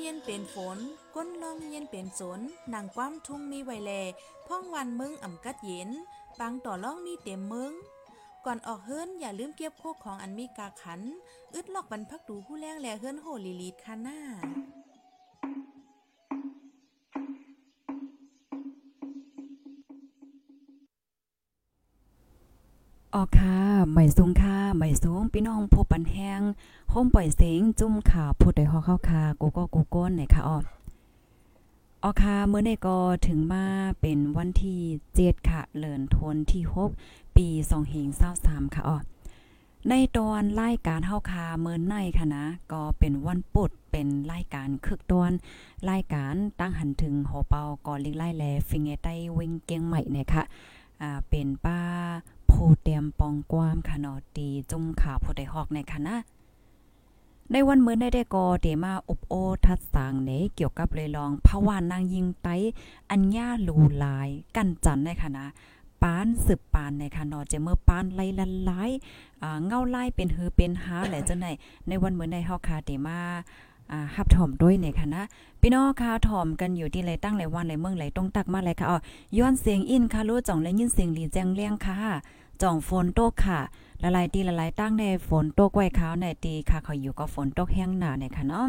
เย็นเป็นฝน ก้นลองเย็นเป็นสนนางความทุ่งมีไวแลพ่องวันมึงอ่ำกัดเย็นปังต่อล่องมีเต็มมึง ก่อนออกเฮิรนอย่าลืมเก็บโคกของอันมีกาขัน อึดลอกบรรพักดูผู้แรงแลเฮิรนโหลีลีดคาหน้าออกค่ะใหม่สูงค่ะใหม่สูงพี่น้องพบปันแห้ง โฮมปล่อยเสียงจุ่มข่าวพูดได้ฮอเข้าค่ะกูก็กูก้นไหนค่ะออออค่ะเมื่อในก็ถึงมาเป็นวันที่7ค่ะเลินทนที่6ปี2เฮง23ค่ะออในตอนรายการเฮาคาเมื่อในค่ะนะ ก็เป็นวันปุดเป็นรายการคึกตอนรายการตั้งหันถึงหอเปาก่อนลิกไล่แลฟิงเงใต้เวงเกียงใหม่เนี่ยค่ะอ่าเป็นป้าโพเตียมปองกวามค่ะเนาะตีจุ่มขาผู้ใดฮอกในค่ะนะ ในวันมื้อได้ได้ก็เตมาอบโอทัดสางเนเกี่ยวกับเลยลองภาวานนางยิงไตอัญญาลูลาย กันจันในค่ะปานสืบปานในค่ะเนาะจเมื่อปานไล่ละลายอ่เงาไล่เป็นหือเป็นหาแหละจังได๋ในวันมื้อได้เฮาค่ะเตมาอ่าฮับถ่อมด้วยในค่ะนะพี่น้องค่ะถ่อมกันอยู่ที่ไรตั้งไรวันไรเมืองไรต้องตักมาเลยค่ะอ๋อย้อนเสียงอินค่ะรู้จ่องและยินเสียงหลีแจ้งเลี้ยงค่ะ จ่องฝนตกค่ะละลายตีละลายตั้งในฝนตกไว้ขาวในตีค่ะเขาอยู่ก็ฝนตกแห้งหนาเนี่ยค่ะเนาะ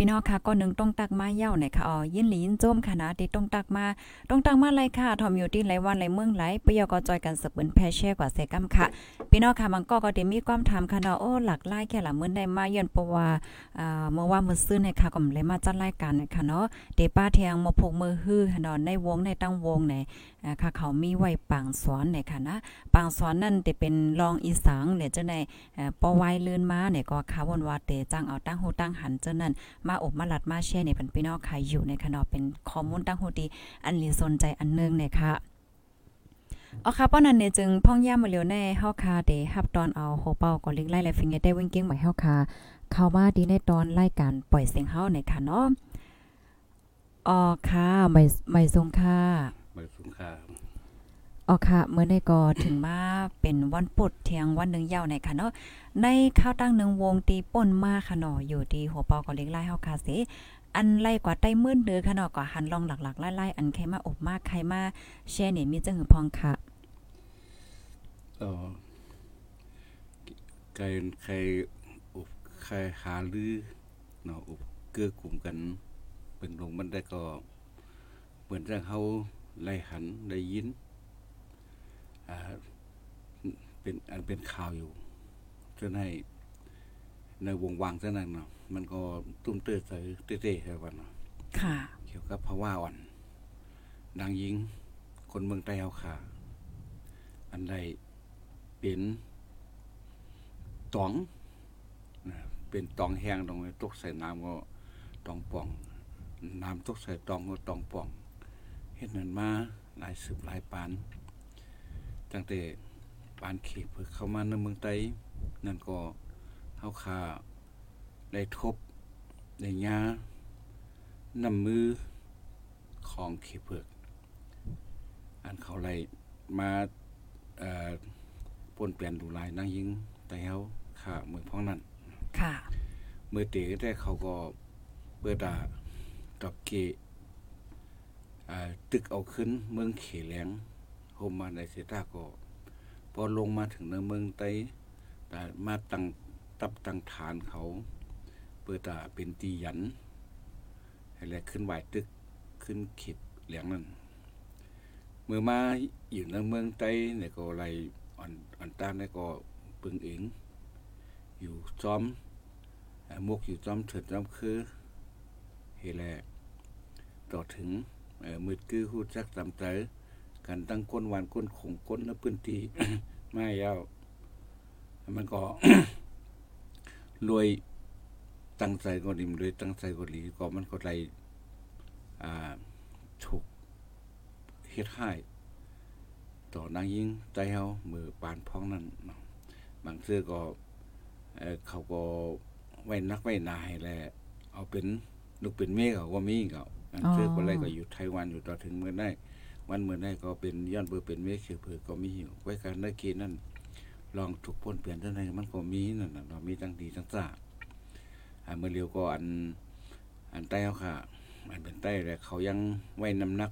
พี่น้องค่ะก็หนึ่งต้องตักมาเย่าเนี่ยค่ะอ๋อยินหลียินโจมค่ะนะตีต้องตักมาต้องตักมาเลยค่ะทอมอยู่ที่ไหลวันไหลเมืองไหลปยก็จอยกันสืบเปิ้นแพแช่กว่าเซกัมค่ะพี่น้องค่ะมันก็ก็ได้มีความถามค่ะเนาะโอ้หลักไล่แค่ละมื้อได้มาเยือนเพราะว่าอ่าเมื่อว่ามื้อซื้อเนี่ยค่ะก็เลยมาจัดรายการเนี่ยค่ะเนาะเดป้าเทียงมาพกมือฮื้อเนาะในวงในตั้งวงไหนค่ะเขามีไว้ปางสอนเนี่ยค่ะนะปางสอนนั่นจะเป็นรองอีสังเนี่ยเจ้าในเอ่อปอไว้ลื่นมาเนี่ยก็ขาวนว่าเตจังเอาตั้งหูตั้งหันเจ้านั่นมาอบมาหลัดมาแช่เนี่ยเป็นพี่น้องขายอยู่ในขนอเป็นข้อมูลตั้งหูดีอันลีสนใจอันนึงเนี่ยค่ะเอาค่ะป้อนั้นเนี่ยจึงพ่องย่ามาเร็วแน่เฮาคาเดฮับตอนเอาโฮเป้าก็ลิกไล่และฟิงเกได้วิ่งเก่งใหม่เฮาคาเข้ามาดีในตอนรายการปล่อยเสียงเฮาเนี่ยค่ะเนาะอ๋อค่ะไม่ไม่ทรงค่ะมาสงคราม อ๋อค่ะ เมื่อในก็ถึงมาเป็นวันปุดเที่ยงวันหนึ่งยาวในค่ะเนาะ ในข้าวตั้งหนึ่งวงตีป่นมาค่ะเนาะอยู่ที่หัวเปอก็เล็กไล่เฮาคาเสอันไล่กว่าใต้มื่นเดือค่ะเนาะก็หันลองหลักๆไล่ๆอันใครมาอบมากใครมาแช่เนี่ยมีจังหือพองค่ะเอ่อใครใครอุบใครหาลือเนาะอุบเกื้อกลุ่มกันเป็นลงมันได้ก็ เหมือนเรื่องเขาไล่หันได้ยินอ่า เป็นอันเป็นข่าวอยู่จนให้ในวงวางเท่านั้นเนาะมันก็ตุ้มเตื้อใส่เต้ๆใช่ป่ะเนาะค่ะ เกี่ยวกับภาวะอ่อนนางหญิง คนเมืองใต้เอาขาอันใดเป็นตองนะเป็นตองแห้งตรงนี้ตกใส่น้ำก็ตองป่อง น้ำตกใส่ตองก็ตองป่องเห็นนั้นมาหลายสืบหลายปาน ตั้งแต่ปานเขตเพื่อเข้ามาในเมืองไต้นั่นก็เฮาคาได้ทบได้ยานำมือของเขเผือก อันเขาไล่มาเอ่อปนเปลี่ยนดูลายนางยิงแต่เฮาค่ะเมืองพ้องนั้นค่ะเมื่อเตะได้เขาก็เปิดาดอกเกะอ่าตึกเอาขึ้นเมืองเขแหลง โฮมมาในเซตาก็พอลงมาถึงในเมืองไต้แต่มาตั้งตับตั้งฐานเขาเปิดตาเป็นตีหยันให้แลขึ้นไหวตึกขึ้นเข็บเหลียงนั่นเมื่อมาอยู่ในเมืองไต้เนี่ยก็ไรอ่อนอ่อนตานเนี่ยก็ปึงเองอยู่จอมเอ่อมกอยู่จอมเถิดจอมคือเฮแลต่อถึงมืดคือฮู้จักตามใจ กันตั้งก้นหวานก้นขงก้นและพื้นที่ไม่ยาวมันก็รวยตั้งใจก็ดีรวยตั้งใจก็ดีก็มันก็ได้อ่าถูกเฮ็ดให้ต่อนางยิงใจเฮามือปานพ้องนั่นบางเสื้อก็เอ่อเขาก็ไว้นักไว้นายแหละเอาเป็นลูกเป็นเมฆเขาก็มีเขาอันเสื้อก็เลยก็อยู่ไต้หวันอยู่ต่อถึงเมื่อได้ วันเมื่อได้ก็เป็นย้อนเบอร์เป็นเมฆเขียวเผือกก็มีอยู่ไว้การได้กินนั่นลองถูกพ้นเปลี่ยนเท่าไหร่มันก็มีนั่นน่ะเรามีทั้งดีทั้งซ่าอ่าเมื่อเร็วก็อันอันใต้เขาค่ะ อันเป็นใต้แหละเขายังไว้น้ำหนัก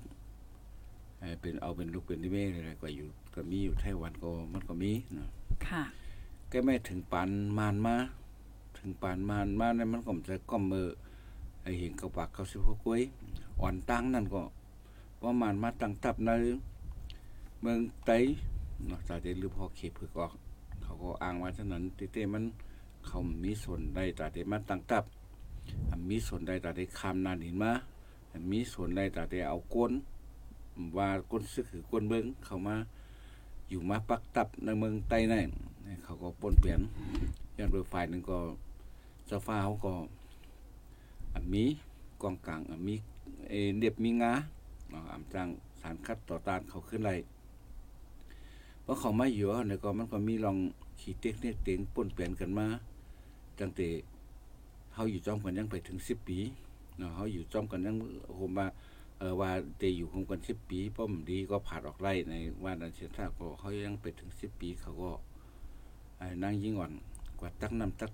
เอ่อเป็นเอาเป็นลูกเป็นที่เมฆอะไรก็อยู่ก็มีอยู่ไต้หวันก็มันก็มีนะค่ะก็ไม่ถึงปานมานมาถึงปานมานมาเนี่ยมันก็จะก้อมมือไอเห็นกระปากเขาสิพวกกล้วยอ่อนตั้งนั่นก็ ประมาณมาตั้งตับในเมืองไตนาะจากได้ลือพอเขตพึกออก เขาก็อ้างว่าฉะนั้นติเต้มันเขามีส่วนได้จากได้มาตั้งตับมีส่วนได้จากได้คามนานหินมามีส่วนได้จากได้เอาก้นว่าก้นซึกคือก้นเบิงเขามาอยู่มาปักตับในเมืองไต้นั่นเขาก็ปนเปลี่ยนย้อนโดยฝ่ายหนึ่งก็เจ้าฟ้าเขาก็มีกองกลางมีเอเดียบมีงา เนาะอ่ำจังสารคัดต่อต้านเขาขึ้นไรเพราะเขาไม่อยู่เนี่ยก็มันก็มีลองขี่เต็กเนี่ยเต็งปนเปลี่ยนกันมาจังแต่เขาอยู่จอมกันยังไปถึงสิบปีเนาะเขาอยู่จอมกันยังผมว่าเออว่าเตอยู่คงกันสิบปีป้อมดีก็ผ่านออกไล่ในว่านันเชียท่าก็เขายังไปถึงสิบปีเขาก็ไอ้นั่งยิ่งอ่อนกว่าตักน้ำตัก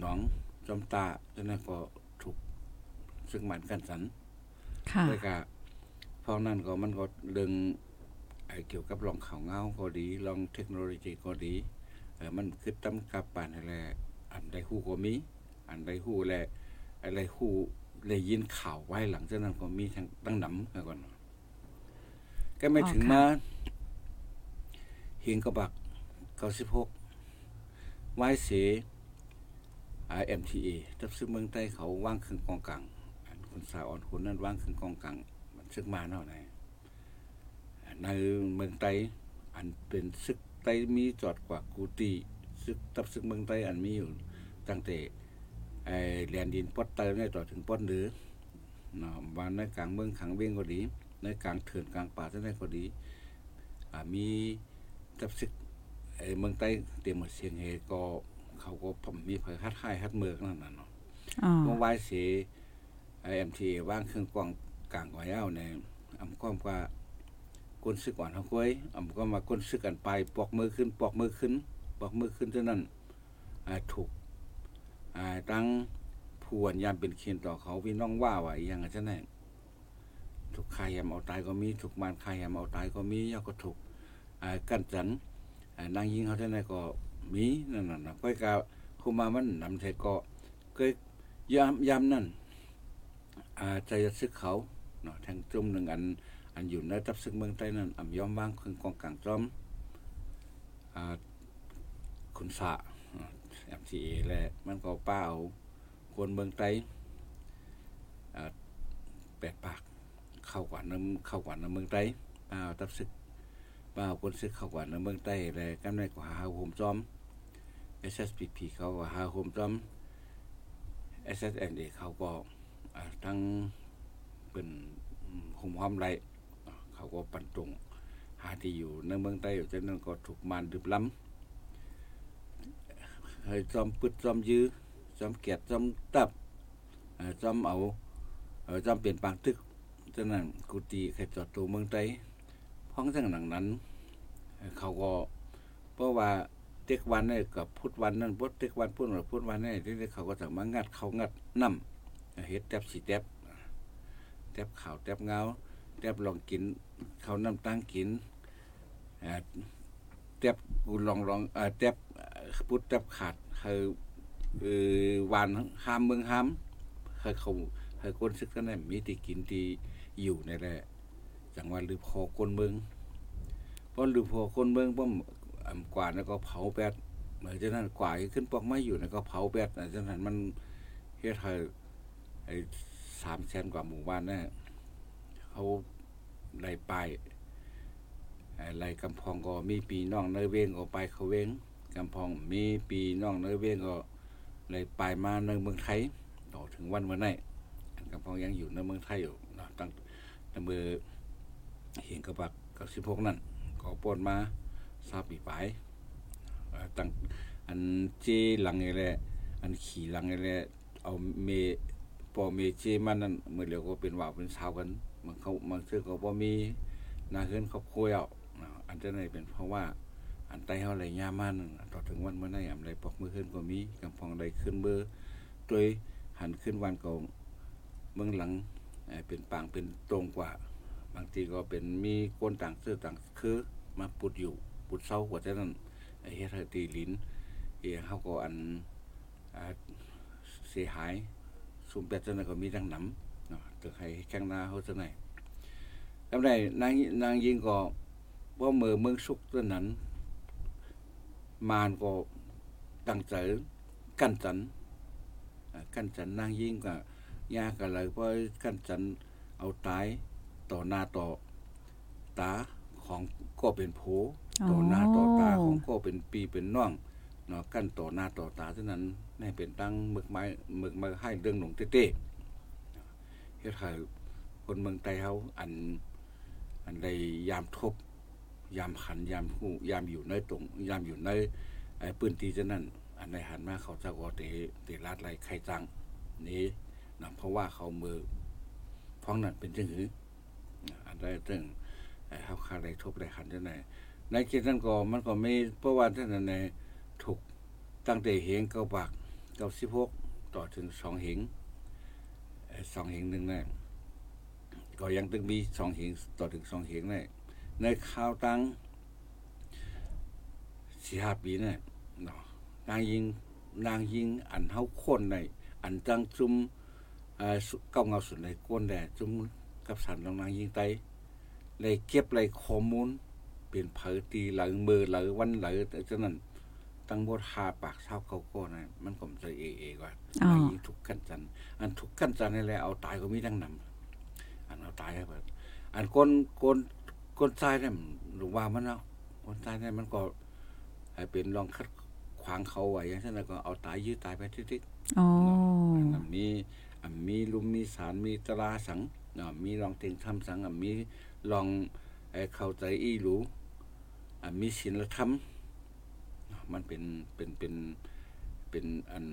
หนองจอมตาฉะนั้นก็ถูกซึ่งหมันกันสันค่ะแล้วก็ เพราะนั้นก็มันก็เรื่องไอ้เกี่ยวกับลองข่าวเงาก็ดี ลองเทคโนโลยีก็ดีเออมันคือตั้มกับปานอะไรอันใดฮู้ก็มี อันใดฮู้แหละอะไรฮู้เลยยินข่าวไว้หลังจากนั้นก็มีทั้งตั้งหนำแล้วก่อนก็ไม่ถึงมาเห็นกระบักเก้าสิบหกไว้เสไอเอ็มทีเอทับซึ่งเมืองใต้เขาว่างครึ่งกองกลางอันคนสาวอ่อนคนนั้นว่างครึ่งกองกลาง ซึกมาเนาะไหนในเมืองใต้อันเป็นซึกใต้มีจอดกว่ากูตีซึกตับซึกเมืองใต้อันมีอยู่ตั้งแต่ไอแลนดินปอดเติมเนี่ยต่อถึงปอดหรือเนาะบ้านในกลางเมืองขังเบ้งก็ดี ในกลางเถื่อนกลางป่าท่านก็ดีอ่ามีจับศึกไอเมืองใต้เตรียมหมดเสียงเฮก็เขาก็ผมมีเผยฮัดให้ฮัดเมืองนั่นน่ะเนาะเมื่อวายเสียไอเอ็มทีว่างเครื่องกว้างกลาง กว่าเย้าเนี่ยอำความว่าก้นซึกก่อนเขาคุยอำก็มาก้นซึกกันไปปอกมือขึ้นปอกมือขึ้นปอกมือขึ้นเท่านั้นอ่าถูกอ่าตั้งผู้อันยามเป็นเคียนต่อเขาพี่น้องว่าว่าอีหยังอะจังได๋ทุกใครยามเอาตายก็มีทุกมานใครยามเอาตายก็มียาก็ถูกอ่ากันจันอ่านางยิงเขาจังได๋ก็มีนั่นน่ะนะก้อยกะคุมามันนำเทก็ก็ยามยามนั้นอ่าใจจะซึกเขา เนาะแทงจุ่มหนึ่งอัน อันอยู่ในทับซึกเมืองใต้นั้นอ่ำยอมวางคือกองกลางจอมอคุณสะ MTA และมันก็เป้าคนเมืองไต้อ่าแปดปาก เข้ากว่าน้ำเข้ากว่าน้ำเมืองไต้เป้าตับศึกเป้าคนศึกเข้ากว่าน้ำเมืองไต้และกำไรกว่าหาโฮมจอม SSPP เขาก็หาโฮมจอม SSNA เขาก็อ่าทั้ง เป็นโฮมความไรเขาก็ปันตรงหาที่อยู่ในเมืองไต้อยู่จากนั้นก็ถูกมารดื่มล้ำให้จอมปึดจอมยื้อจอมเกียดจอมตับจอมเอาจอมเปลี่ยนปางตึกฉะนั้นกุฏิใครจอดตัวเมืองไต้พ้องทั้งหนังนั้น เขาก็เพราะว่าเต็กวันนี่กับพุทธวันนั่นพุทธเต็กวันพุธวันพุทธวันนี่ที่เขาก็จะมางัดเขางัดน้ำเฮ็ดแตบสีแตบ แตบข่าวแตบเงาแตบลองกินเขาน้ำตั้งกินเอ่อแตบกูลองลองเอ่อแตบพุทธขาดคือเออวานห้ามเมืองห้ามคือเขาคือคนซึกนั่นแหละมีที่กินที่อยู่ในแหละจังหวัดหรือพอคนเมืองเพราะหรือพอคนเมืองป้อมกว่าแล้วก็เผาแปดเหมือนฉะนั้นกว่าขึ้นปอกไม้อยู่แล้วก็เผาแปดอะฉะนั้นมันเฮ็ดให้ สามแสนกว่าหมู่บ้านนี่เขาได้ไปายเอ่อไรกำพองก็มีปีน้องเนยเวงก็ไปเขาเวงกำพองมีปีน้องเนยเวงก็เลยไปมาในเมืองไทยต่อถึงวันเมื่อไหร่อันกำพองยังอยู่ในเมืองไทยอยู่นาะตั้งแต่เมื่อเห็นกระบักกับสิบหกนั่นก็ปนมาทราบปีไปเอ่อตั้งอันเจหลังไงแหละอันขี่หลังไงแหละเอาเม ปอเมเจมันนั่นมือเดียวก็เป็นว่าเป็นสาวกันมันเขามันเชื่อก็บ่มีนาเฮือนครอบครัวเอาอันจะไหนเป็นเพราะว่า อันไตเฮาไหลยามันต่อถึงวันเมื่อไหร่อำไรปอกมือขึ้นก็มีกำพองใดขึ้นเบอร์โดยหันขึ้นวันก็เมืองหลังเป็นปางเป็นตรงกว่า บางทีก็เป็นมีคนต่างเสื้อต่างคือมาปุดอยู่ปุดเศร้ากว่าจะนั้นเฮ็ดให้ตีลิ้นเอเฮาก็อันเสียหาย ซุมแปดจังนั้นก็มีดังหนำเนาะตึกให้แข้งหน้าเฮาจังไหนกำไรนางนางยิงก็ว่าเมือเมืองสุกตัวนั้น มารก็ตั้งใจกันจันกันจันนางยิงก็ยากกันเลยเพราะกันจันเอาตายต่อหน้าต่อตาของก็เป็นโผต่อหน้าต่อตาของก็เป็นปีเป็นน่องเนาะกันต่อหน้าต่อตาเท่านั้น นี่เป็นตั้งหมึกไม้หมึกมาให้เรื่องหลงเต้ๆเฮ็ดให้คนเมืองไทยเฮาอัน อันใดยามทบ ยามขันยามหู้ยามอยู่ในตรงยามอยู่ในไอ้ปืนตีจะนั่น อันใดหันมาเขาจะก็เตเตลาดไหลไข่จังนี้นะเพราะว่าเขามือฟ้องนั้นเป็นจังหืออันใดเรื่องไอ้เฮาคาได้ทบได้หันจังไหนในเขตนั้นก็มันก็ไม่เพราะว่าท่านนั้นในถูกตั้งแต่เหงเก้าปาก ก้าสิบหกต่อถึงสองเหงสองเหงหนึ่งนั่นก็ยังต้องมีสองเหงต่อถึงสองเหงในในข่าวตั้งสี่ห้าปีเนี่ยเนาะนางยิงนางยิงอันเฮาคนในอันจังจุมเก้าเงาสุดในก้นแดดจุมกับสันลองนางยิงไตเลยเก็บเลยข้อมูล เป็นเผยตีหลังมือหลังวันหลังแต่ฉะนั้น ตั้งบทหาปากเศร้าเขาก็นะมันก็จะเอเอก่อนอ๋อนางยิงถูกกันจันอันถูกกันจันนี่แหละเอาตายก็มีทั้งนำอันเอาตายให้เบิดอันคนคนคนตายเนี่ยหรือว่ามันเอาคนตายเนี่ยมันก็ให้เป็นลองคัดขวางเขาไว้อย่างเช่นแล้วก็เอาตายยื้อตายไปทิศอ๋อๆอันมีอันมีลุมมีสารมีตราสังเนาะมีลองเต็งทำสังอันมีลองเอ่อเข้าใจอีหรูอันมีศีลธรรมเนาะ มันเป็นเป็นเป็นเป็นอัน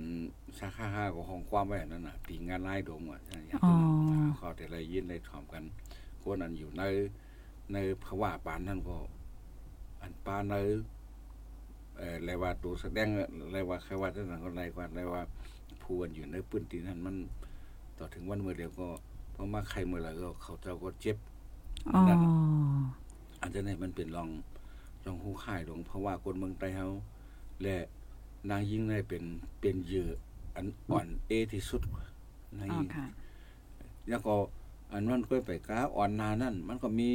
สาขาห้าของของความไว้อันนั่นน่ะปีงานลายดงอะอย่างนั้นอ๋อน่ะเขาแต่ละยินได้ถอมกันคนอันอยู่ในในภาวะปานนั้นก็ อันปานในเอ่ออะไรว่าตัวแสดงอะไรว่าใครว่าท่านนั้นก็อะไรว่าอะไรว่าผู้อันอยู่ในปืนตีนั้นมัน ต่อถึงวันเมื่อเดียวก็เพราะมาใครเมื่อไหร่ก็เขาเจ้าก็เจ็บอ๋อนั่นน่ะอันจะนี้มันเป็นรองรองหูข่ายลงเพราะว่าคนเมืองไทยเฮา และนางยิ่งได้เป็นเป็นเหยื่ออันอ่อนเอที่สุดนางอ๋อยิ่งค่ะแล้วก็อันนั้นก็ไปกาอ่อนนานั่น มันก็มี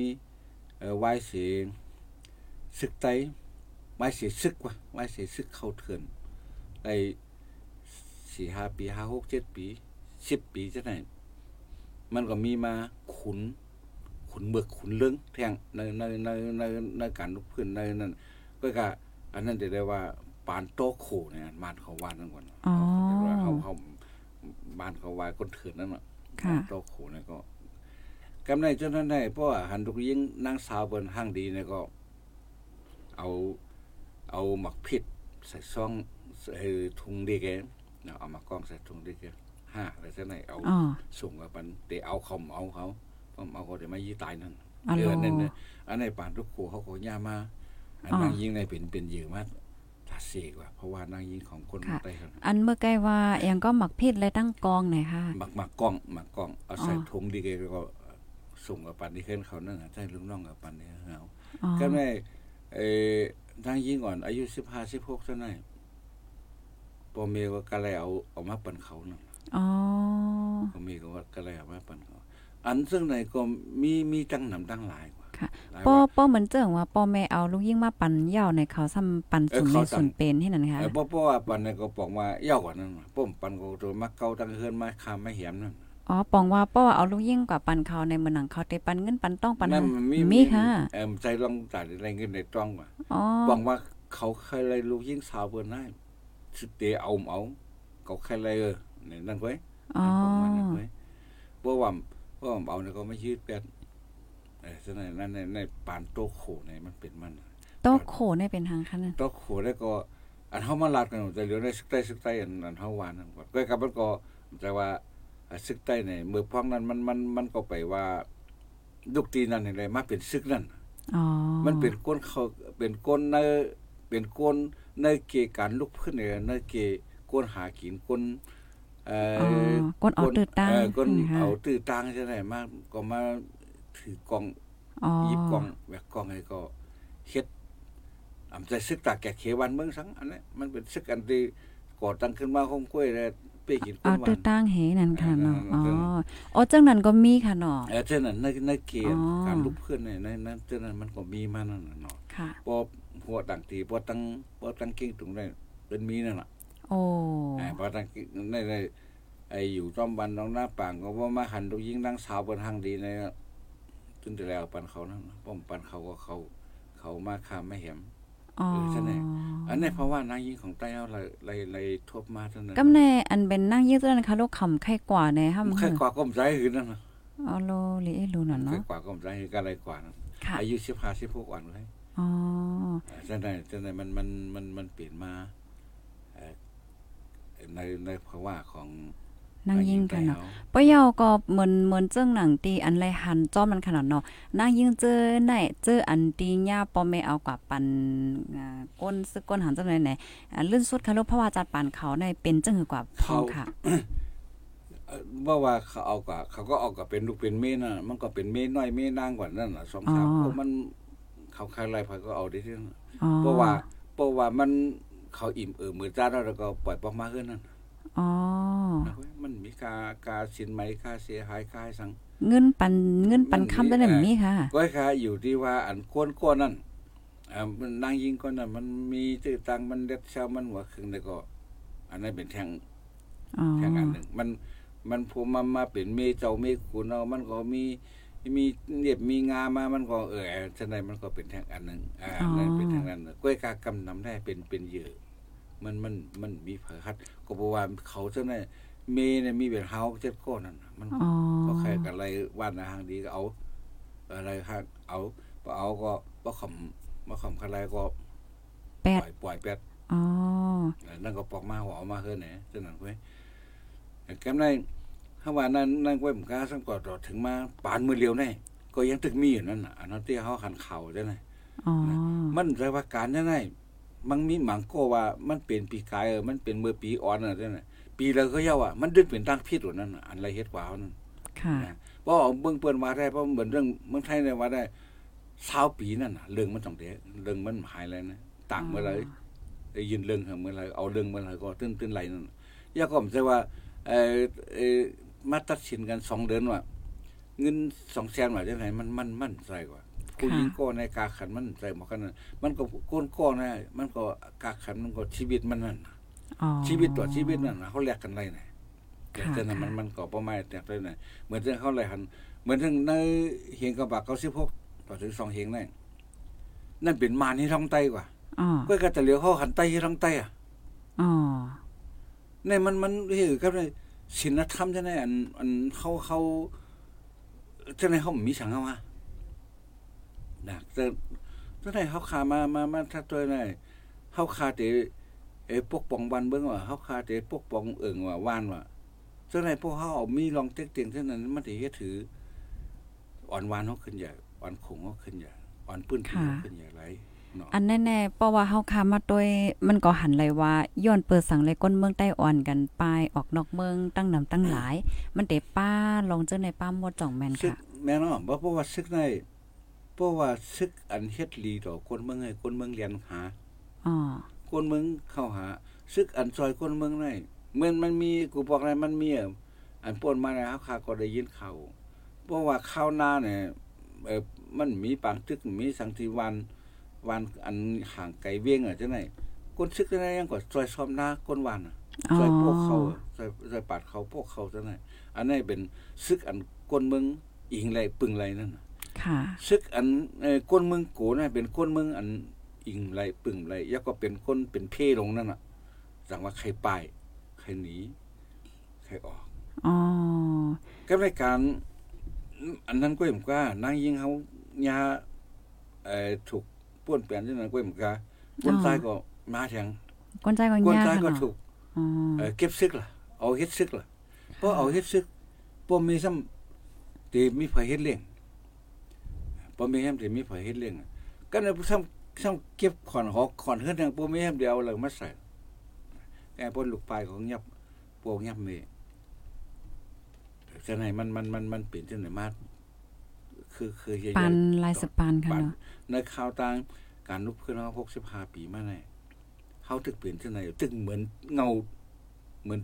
เอ่อวายเสียศึกไตวายเสียศึกว่ะวายเสียศึกเข้าเถื่อนได้สี่ห้าปีห้าหกเจ็ดปีสิบปีจะไหนมันก็มีมาขุน ขุนเบิกขุนเรื่องแทงในในในในในการลุกขึ้นในนั้นก็กะอันนั้นจะได้ว่า ปานโตโขเนี่ยมานเขาว่านั่นก่อนอ๋อเขาเขาบ้านเขาว่าคนเถื่อนนั่นน่ะค่ะโตโขเนี่ยก็กำไรจนนั้นได้เพราะว่าหันทุกยิ่งนางสาวเปิ้นห้างดีเนี่ยก็ เอาเอาหมักผิดใส่ซองใส่ถุงดีแกเนาะเอามากองใส่ถุงดีแกห้าอะไรซะไหนเอาอ๋อส่งกับมันแต่เอาเขาเอาเขาเพราะเอาเขาจะไม่ยี่ตายนั่นอ๋อเดือนเหรอนั่นเนี่ยอันในป่านทุกขู่เขาก็ย่ามาอันอ๋อนางยิงในเป็นเป็นเหยื่อมาตาเสกว่าเพราะว่านางยิงของคนค่ะไต้ครับอันเมื่อใกล้ว่ายังก็หมักพิษเลยตั้งกองไหนค่ะหมักหมักกล้องหมักกล้องเอาใส่อ๋อถุงดีเกก็ส่งกับปันที่ขึ้นเขานั่นน่ะใช่ลุงน้องกับปันนี่เอาอ๋อก็ในเอ่อนางยิงก่อนอายุสิบห้าสิบหกเท่านั้นพอเมียก็กะเลยเอาเอามาปันเขานั่นอ๋อพอเมียก็ว่ากะเลยเอามาปันเขาอันซึ่งในก็มีมีตั้งนำตั้งหลายกว่า ค่ะหลายป้อว่าป้อเหมือนเจิงว่าป้อแม่เอาลูกยิ่งมาปั่นเหย่าในเขาซ้ำปั่นเออสูงในเขาซ้ำส่วนเป็นที่นั่นค่ะเออเพราะเพราะว่าปันเนี่ยก็บอกว่าเยาวกว่านั้นน่ะป้อมปันก็ตัวมักเก่าตั้งเฮือนมาคามมาเหียมนั่นอ๋อปองว่าป้อเอาลูกยิ่งกว่าปันเขาในเมืองหนังเขาเตปันเงินปันต้องปันนั่หานมันมีมีค่ะเออใจลองจ่ายอะไรเงินในต้องว่ะอ๋อบอกว่าเขาเคยเลยลูกยิ่งสาวเปิ้นได้สิเตเอาเอาเขาเคยเลยเออนี่นั่นไว้อ๋อประมาณนั้นไว้เพราะว่าเพราะว่าเอาเนี่ยก็ไม่ยืดแปดเออ ฉะนั้นนั่นในในปานโตโขเนี่ยมันเป็นมันโต๊ะโขในเป็นทางคันนั้นโตโขแล้วก็ อันเฮามาลาดกันแต่เหลือในซึกใต้ซึกใต้อันอันเฮาวานนั่นก็กับมันก็แต่ว่าซึกใต้เนี่ยเมื่อพ้องนั้นมันมันมันก็ไปว่าลูกตีนั่นนี่เลยมาเป็นซึกนั่นมันเป็นก้นเขาเป็นก้นในเป็นก้นในเกการลุกขึ้นเนี่ยในเกก้นหากินก้นเอ่อก้นเอาตื้อตั้งเก้นเอาตื้อตังใช่ไหมมากก็มา ถือกล่องอ๋อหยิบกล่องแบกกล่องให้ก็เฮ็ดอำใจซึกตากแก่เขวันเมืองสังอันนี้มันเป็นซึกอันที่ก่อตั้งขึ้นมาของกล้วยแล้วไปกินก้เอานวัตื้อนตั้งเหนั่นค่ะเนาะเออ๋ออเอออ๋อจังนั้นก็มีค่ะเนาะเออเจ้านั้นในในเกมอ๋อการลุกขึ้นเนี่ยในนั้นเจ้านั้นมันก็มีมานั่นน่ะเนาะค่ะพอหัวต่างตีพอตั้งพอตั้งกิ้งตรงนั้นเป็นมีนั่นน่ะโอ้อ่าพอตั้งกิ้งในในไอ้อยู่จอมบันน้องหน้าป่างก็ว่ามาหันลูกยิงนางสาวบนทางดีใน จนแต่แล้วปันเขานั่นน่ะป้อมปันเขาก็เขา เขามาข้ามไม่เห็นอ๋อเออใช่ไหมอันนี้เพราะว่านางยิงของใต้เอาเลยเลยเลยทบมาเท่านั้นกำแน่อันเป็นนั่งยืดตัวนั้นค่ะลูกขำไข่กว่าในห้ำใครกว่าก้มใจหืนนั่นน่ะอ๋อโลลิเอลูน่ะใครเนาะกว่าก้มใจหืนก็อะไรกว่านั่นค่ะอายุสิบห้าสิบหกวันเลยอ๋อเจ้าไหนเจ้าไหนมันมันมันมันเปลี่ยนมาเอ่อในในภาวะของ นั่งยิงกันเนาะใต้ปะเยาก็เหมือนเหมือนเจิ้งหนังตีอันไรหันจ้อมมันขนาดเนาะนั่งยิงเจอไหนเจออันตีย่าปอไม่เอากว่าปันอ่าก้นซึกก้นหันจังไหนไหนอ่าลื่นสุดค่ะลูกเพราะว่าจัดปานเขาในเป็นจังหือกว่าพองค่ะเอ่อว่าว่าเขาเอากับเขาก็เอากับเป็นลูกเป็นเม่น่ะ มันก็เป็นเม่น้อยเม่นางกว่านั่นน่ะสองสามอ๋อพวกมันเขาใครไรพายก็เอาได้ที่นั่นน่ะอ๋อเพราะว่าเพราะว่ามันเขาอิ่มเออมือจ้าแล้วแล้วก็ปล่อยปอกมาขึ้นนั่น อ๋อนะเว้ยมันมีกากาสินไหมค่าเสียหายค่าให้สัง เงินปันเงินปันมันมีคำได้ไหมเอ่อมีค่ะก็ค่าอยู่ที่ว่าอันก้นก้นนั่นอ่ามันนางยิงก้นนั่นมันมีตื้อตังมันเด็ดเช้ามันหัวครึ่งแล้วก็ อันนั้นเป็นแทงอ๋อแทงอันหนึ่งมันมันพอมามาเป็นเมเจ้าเมขุนเอามันก็มีมีเนียบมีงามามันก็เออฉะนั้นมันก็เป็นแทงอันหนึ่งอ่านั่นเป็นแทงอันหนึ่งก้อยกากำนำได้เป็นเป็นเหยื่อ มันมันมันมีเผยคัดก็บอกว่าเขาเท่านั้นเมเนี่ยมีเป็นเฮาเจ็ดก้อนนั่นน่ะมันอ๋อก็ใครกันอะไรว่านอาหางดีก็เอา อะไรฮะเอาพอเอาก็บ่ขำบ่ขำอะไรก็แปปดล่อยปล่อยแปดอ๋อนั่นก็ปอกมาหัวเอามาเฮือแหน่จังนั้นเว้ยแก้มในถ้าว่านั้นนั่นเว้ยผมกล้าสังกอดถึงมาปานมือเลียวแน่ก็ยังตึกมีอยู่นั่นน่ะอันนั้นที่เฮาหันเข่าจังได๋อ๋อมันใจว่าการจังได๋ มันมีหมังโกว่ามันเป็นปีกายเออมันเป็นมือปีอ่อนน่ะจังได๋ปีแล้วก็เยาว่ามันดึงเป็นตั้งพิษว่านั่นน่ะอันไรเฮ็ดกว่าเอานั่นค่ะเพราะเอาเบิ่งเปิ้นว่าได้เพราะเหมือนเรื่องเมืองไทยเนี่ยว่าได้20ปีนั่นน่ะเรื่องมันต้องเดะเรื่องมันหายแล้วนะต่างเมื่อไหร่ได้ยินเรื่องเมื่อไหร่เอาเรื่องเมื่อไหร่ก็ตื้นตื้นไหลนั่นอย่าก็ผมใจว่าเอ่อเอ่อมาตัดสินกันสองเดือนว่าเงิน2แสนว่าจังไดมันมันมันใส่กว่า ผู้หญิงก็ในกาขันมันใส่หมอกันนั่นมันก็ก้นก้อนนะมันก็กาขันมันก็ชีวิตมันนั่นน่ะอ๋อชีวิตต่อชีวิตนั่นน่ะเขาแลกกันไรน่ะค่ะแต่นั้นมันค่ะมันก็ประมาณแต่เลยน่ะเหมือนที่เขาเลยหัน เหมือนที่ในเฮงกระบะเขาสิบหกต่อถึงสองเฮงนั่นนั่นเป็นมารที่ท้องไตกว่าอ๋อก็กระตะเหลียวเขาหันไตที่ท้องไตอะอ๋อนี่มันมันเฮ้ยครับเนี่ยศีลธรรมใช่ไหมอันอันเขาเขาใช่ไหมเขามีสังเอาว่า นะแต่ถ้าไหนเขาขามามามาถ้าตัวไหนเขาขาเตเออปกป้องวันเบิ่งว่าเขาขาเตปกป้องเอิงว่าว่านว่าถ้าไหนพวกเขาเอามีลองเต็กเตียงเท่านั้นมันสิเฮ็ดถือ อ่อนหวานเขาขึ้นใหญ่อ่อนขงเขาขึ้นใหญ่อ่อนปื้นขึ้นเขาขึ้นใหญ่ไรเนาะอันแน่ๆเพราะว่าเฮาคามาโดยมันก็หันเลยว่าย้อนเปิดสังเลยก้นเมืองใต้อ่อนกันไปออกนอกเมืองตั้งนำตั้งหลาย มันเตป้าลองเจอในป้าหมดจ่องแม่นซึกค่ะ แม่นอะบ่เพราะว่าซึกใน เพราะว่าซึกอันเฮ็ดลีต่อคนเมืองให้คนเมืองเรียนหาอ๋อคนเมืองเข้าหา ซึกอันซอยคนเมืองในเหมือนมันมีกูบอกอะไรมันมีอะอันป่นมาแล้วข้าก็ได้ยินข่าวเพราะว่าข้าวหน้าเนี่ยเออมันมีปางตึกมีสังทีวันวันอันห่างไกลเวียงอะจังได๋คนซึกได้ยังก็ซอยซ้อมหน้าคนวันน่ะอ๋อใส่พวกเขาใส่ใส่ปาดเขาพวกเขาซะนั่นอันนี้เป็นซึกอันก้นเมืองอิงไรปึงไรนั่นน่ะค่ะ ซึกอันเอ่อก้นเมืองโกน่ะเป็นก้นเมืองอันอิงไรปึงไรแล้วก็เป็นก้นเป็นเพลงนั่นน่ะสั่งว่าใครไปใครหนีใครออกอ๋อก็ในการ อันนั้นก็เห็นว่านางยิงเขายาเอ่อถูกป้วนแปลนที่นั้นก็เห็นว่าคนตายก็มาแทงก้นใจก็คนยากตายก็ค่ะเนาะถูกอ๋อเอ่อเก็บซึกล่ะ เอาเฮ็ดซึกล่ะเพราะเอาเฮ็ดซึกบ่มีซ้ำที่มีไผเฮ็ดเลี้ยง บ่มีแฮมที่มีไผเฮ็ดเลี้ยงอะก็เลยซ้ำซ้ำเก็บขอนหอกขอนเฮือนทางบ่มีแฮมเดียวแล้วมาใส่แกบ่ลูกปลายของยับพวกยับมีจังไดมันมันมันมันเป็นจังไดมาคือคือใหญ่ๆปานลายสปานค่ะปานเนาะในข่าวต่างการลุกขึ้นมา65ปีมาแน่เฮาถึกเปลี่ยนจังไดตึกเหมือนเงาเหมือน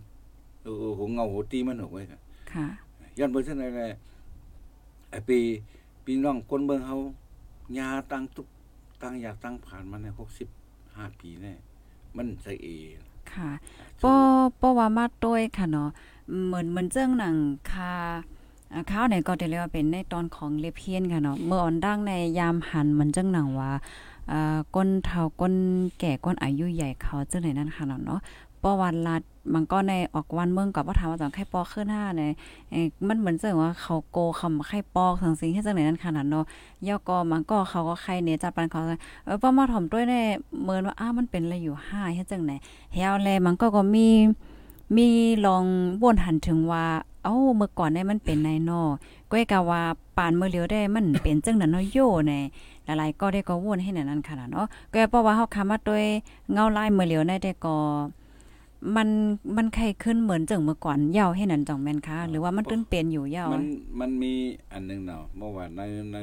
โอ้โหเงาโหตีมันออกไว้ค่ะค่ะย้อนเบิ่งจังได๋แหละไอ้ปี พี่น้องคนเบิ่งเฮายาตั้งทุกตั้งอยากตั้งผ่านมาใน65ปีแน่มันใส่เอค่ะป้อป้อว่ามาต้วยค่ะเนาะเหมือนเหมือนเจ้งหนังคาอ่าข้าวเนี่ยก็ได้เรียกว่าเป็นในตอนของเลเพียนค่ะเนาะเมื่อออนดังในยามหันเหมือนเจ้งหนังว่าอ่าก้นเฒ่าก้นแก่ก้นอายุใหญ่เขาจังไหนนั่นค่ะเนาะเนาะป้อวันลัด มันก็ในออกวันเมืองกับว่าถามว่าจังไข่ปอกขึ้นห้าเนี่ยมันเหมือนเจ้งว่าเขาโกคำไข่ปอกทั้งสิ่งที่จังไหนนั่นค่ะเนาะย่อก็มันก็เขาก็ไข่เนี่ยจัดปันเขาเออป้อมาถ่อมด้วยเนี่ยเหมือนว่าอ้ามันเป็นอะไรอยู่ห้าเฮ็ดจังไหนเฮาแลมันก็ก็มีมีลองวนหันถึงว่าเอ้าเมื่อก่อนได้มันเป็นในนอก้อยกะว่าปานเมื่อเลียวได้มันเป็นจังนั้นเนาะโยในหลายๆก็ได้ก็วนให้นั่นนั่นค่ะเนาะก็เพราะว่าเฮาคำว่าด้วยเงาลายเมื่อเลียวได้ได้ก็ มันมันไข้ขึ้นเหมือนจังเมื่อก่อนยาวให้นั่นจ่องแม่นค่ะหรือว่ามันตื้นเปลี่ยนอยู่ยาวมันมันมีอันหนึงเนาะเมื่อวานในใน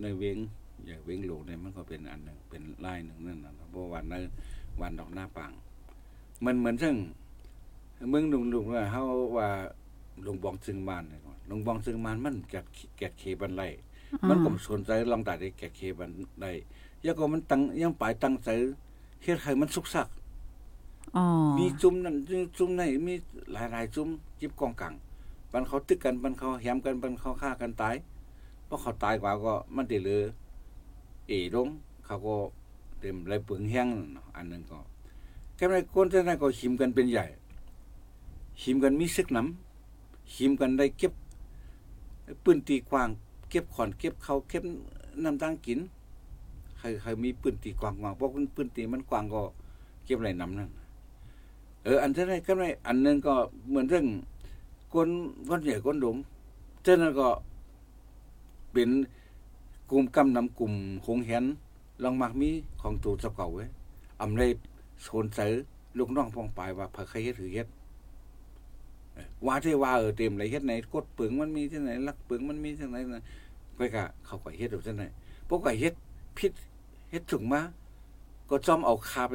ในเวงอย่างเวงหลวงเนี่ยมันก็เป็นอันหนึงเป็นลายหนึงนั่นน่ะเนาะเมื่อวานในวันดอกหน้าปางมันเหมือนซึ่งเมืองลุงๆว่าเฮาว่าหลวงบองซึ่งมานเนี่ยก่อนหลวงบองซึ่งมานมันแกดแกดเคบันไลมันก็บ่สนใจลองตัดได้แกดเคบันไดแล้วก็มันตั้งยังปลายตั้งใจเฮ็ดให้มันสุกสักอ๋อ มีจุ่มนั่นจุ่มไหนมีหลายๆจุ่มจิบกองกลางบันเขาตึกกันบันเขาแหมกันบันเขาฆ่ากันตายเพราะเขาตายกว่าก็มันได้เหลือเอลงเขาก็เต็มไรเปลืองแห้งอันหนึงก็แค่ในคนที่นั้นก็หิมกันเป็นใหญ่หิมกันมีซึกน้ำหิมกันได้เก็บปืนตีกวาง เก็บขอนเก็บเขาเก็บน้ำตั้งกินใครใครมีปืนตีกว้างเพราะปืนตีมันกวางก็เก็บไรน้ำนั่น เอออันที่ไหนก็ไม่อันนึงก็เหมือนเรื่องคนคนใหญ่คนหลงเจ้านั้นก็เป็นกลุ่มกำนำกลุ่มหงแหนลองมักมีของตูสเก่าไว้อำเลยโซนเสือลูกน้องพองปลายว่าพระใครเฮ็ดถือเฮ็ดว่าที่ว่าเออเต็มเลยเฮ็ดไหนกดเปลืองมันมีที่ไหนลักเปลืองมันมีที่ไหนนะก็กะเขาก็เฮ็ดอยู่ที่ไหนพวกก็เฮ็ดผิดเฮ็ดถึงมาก็จอมเอาคาไป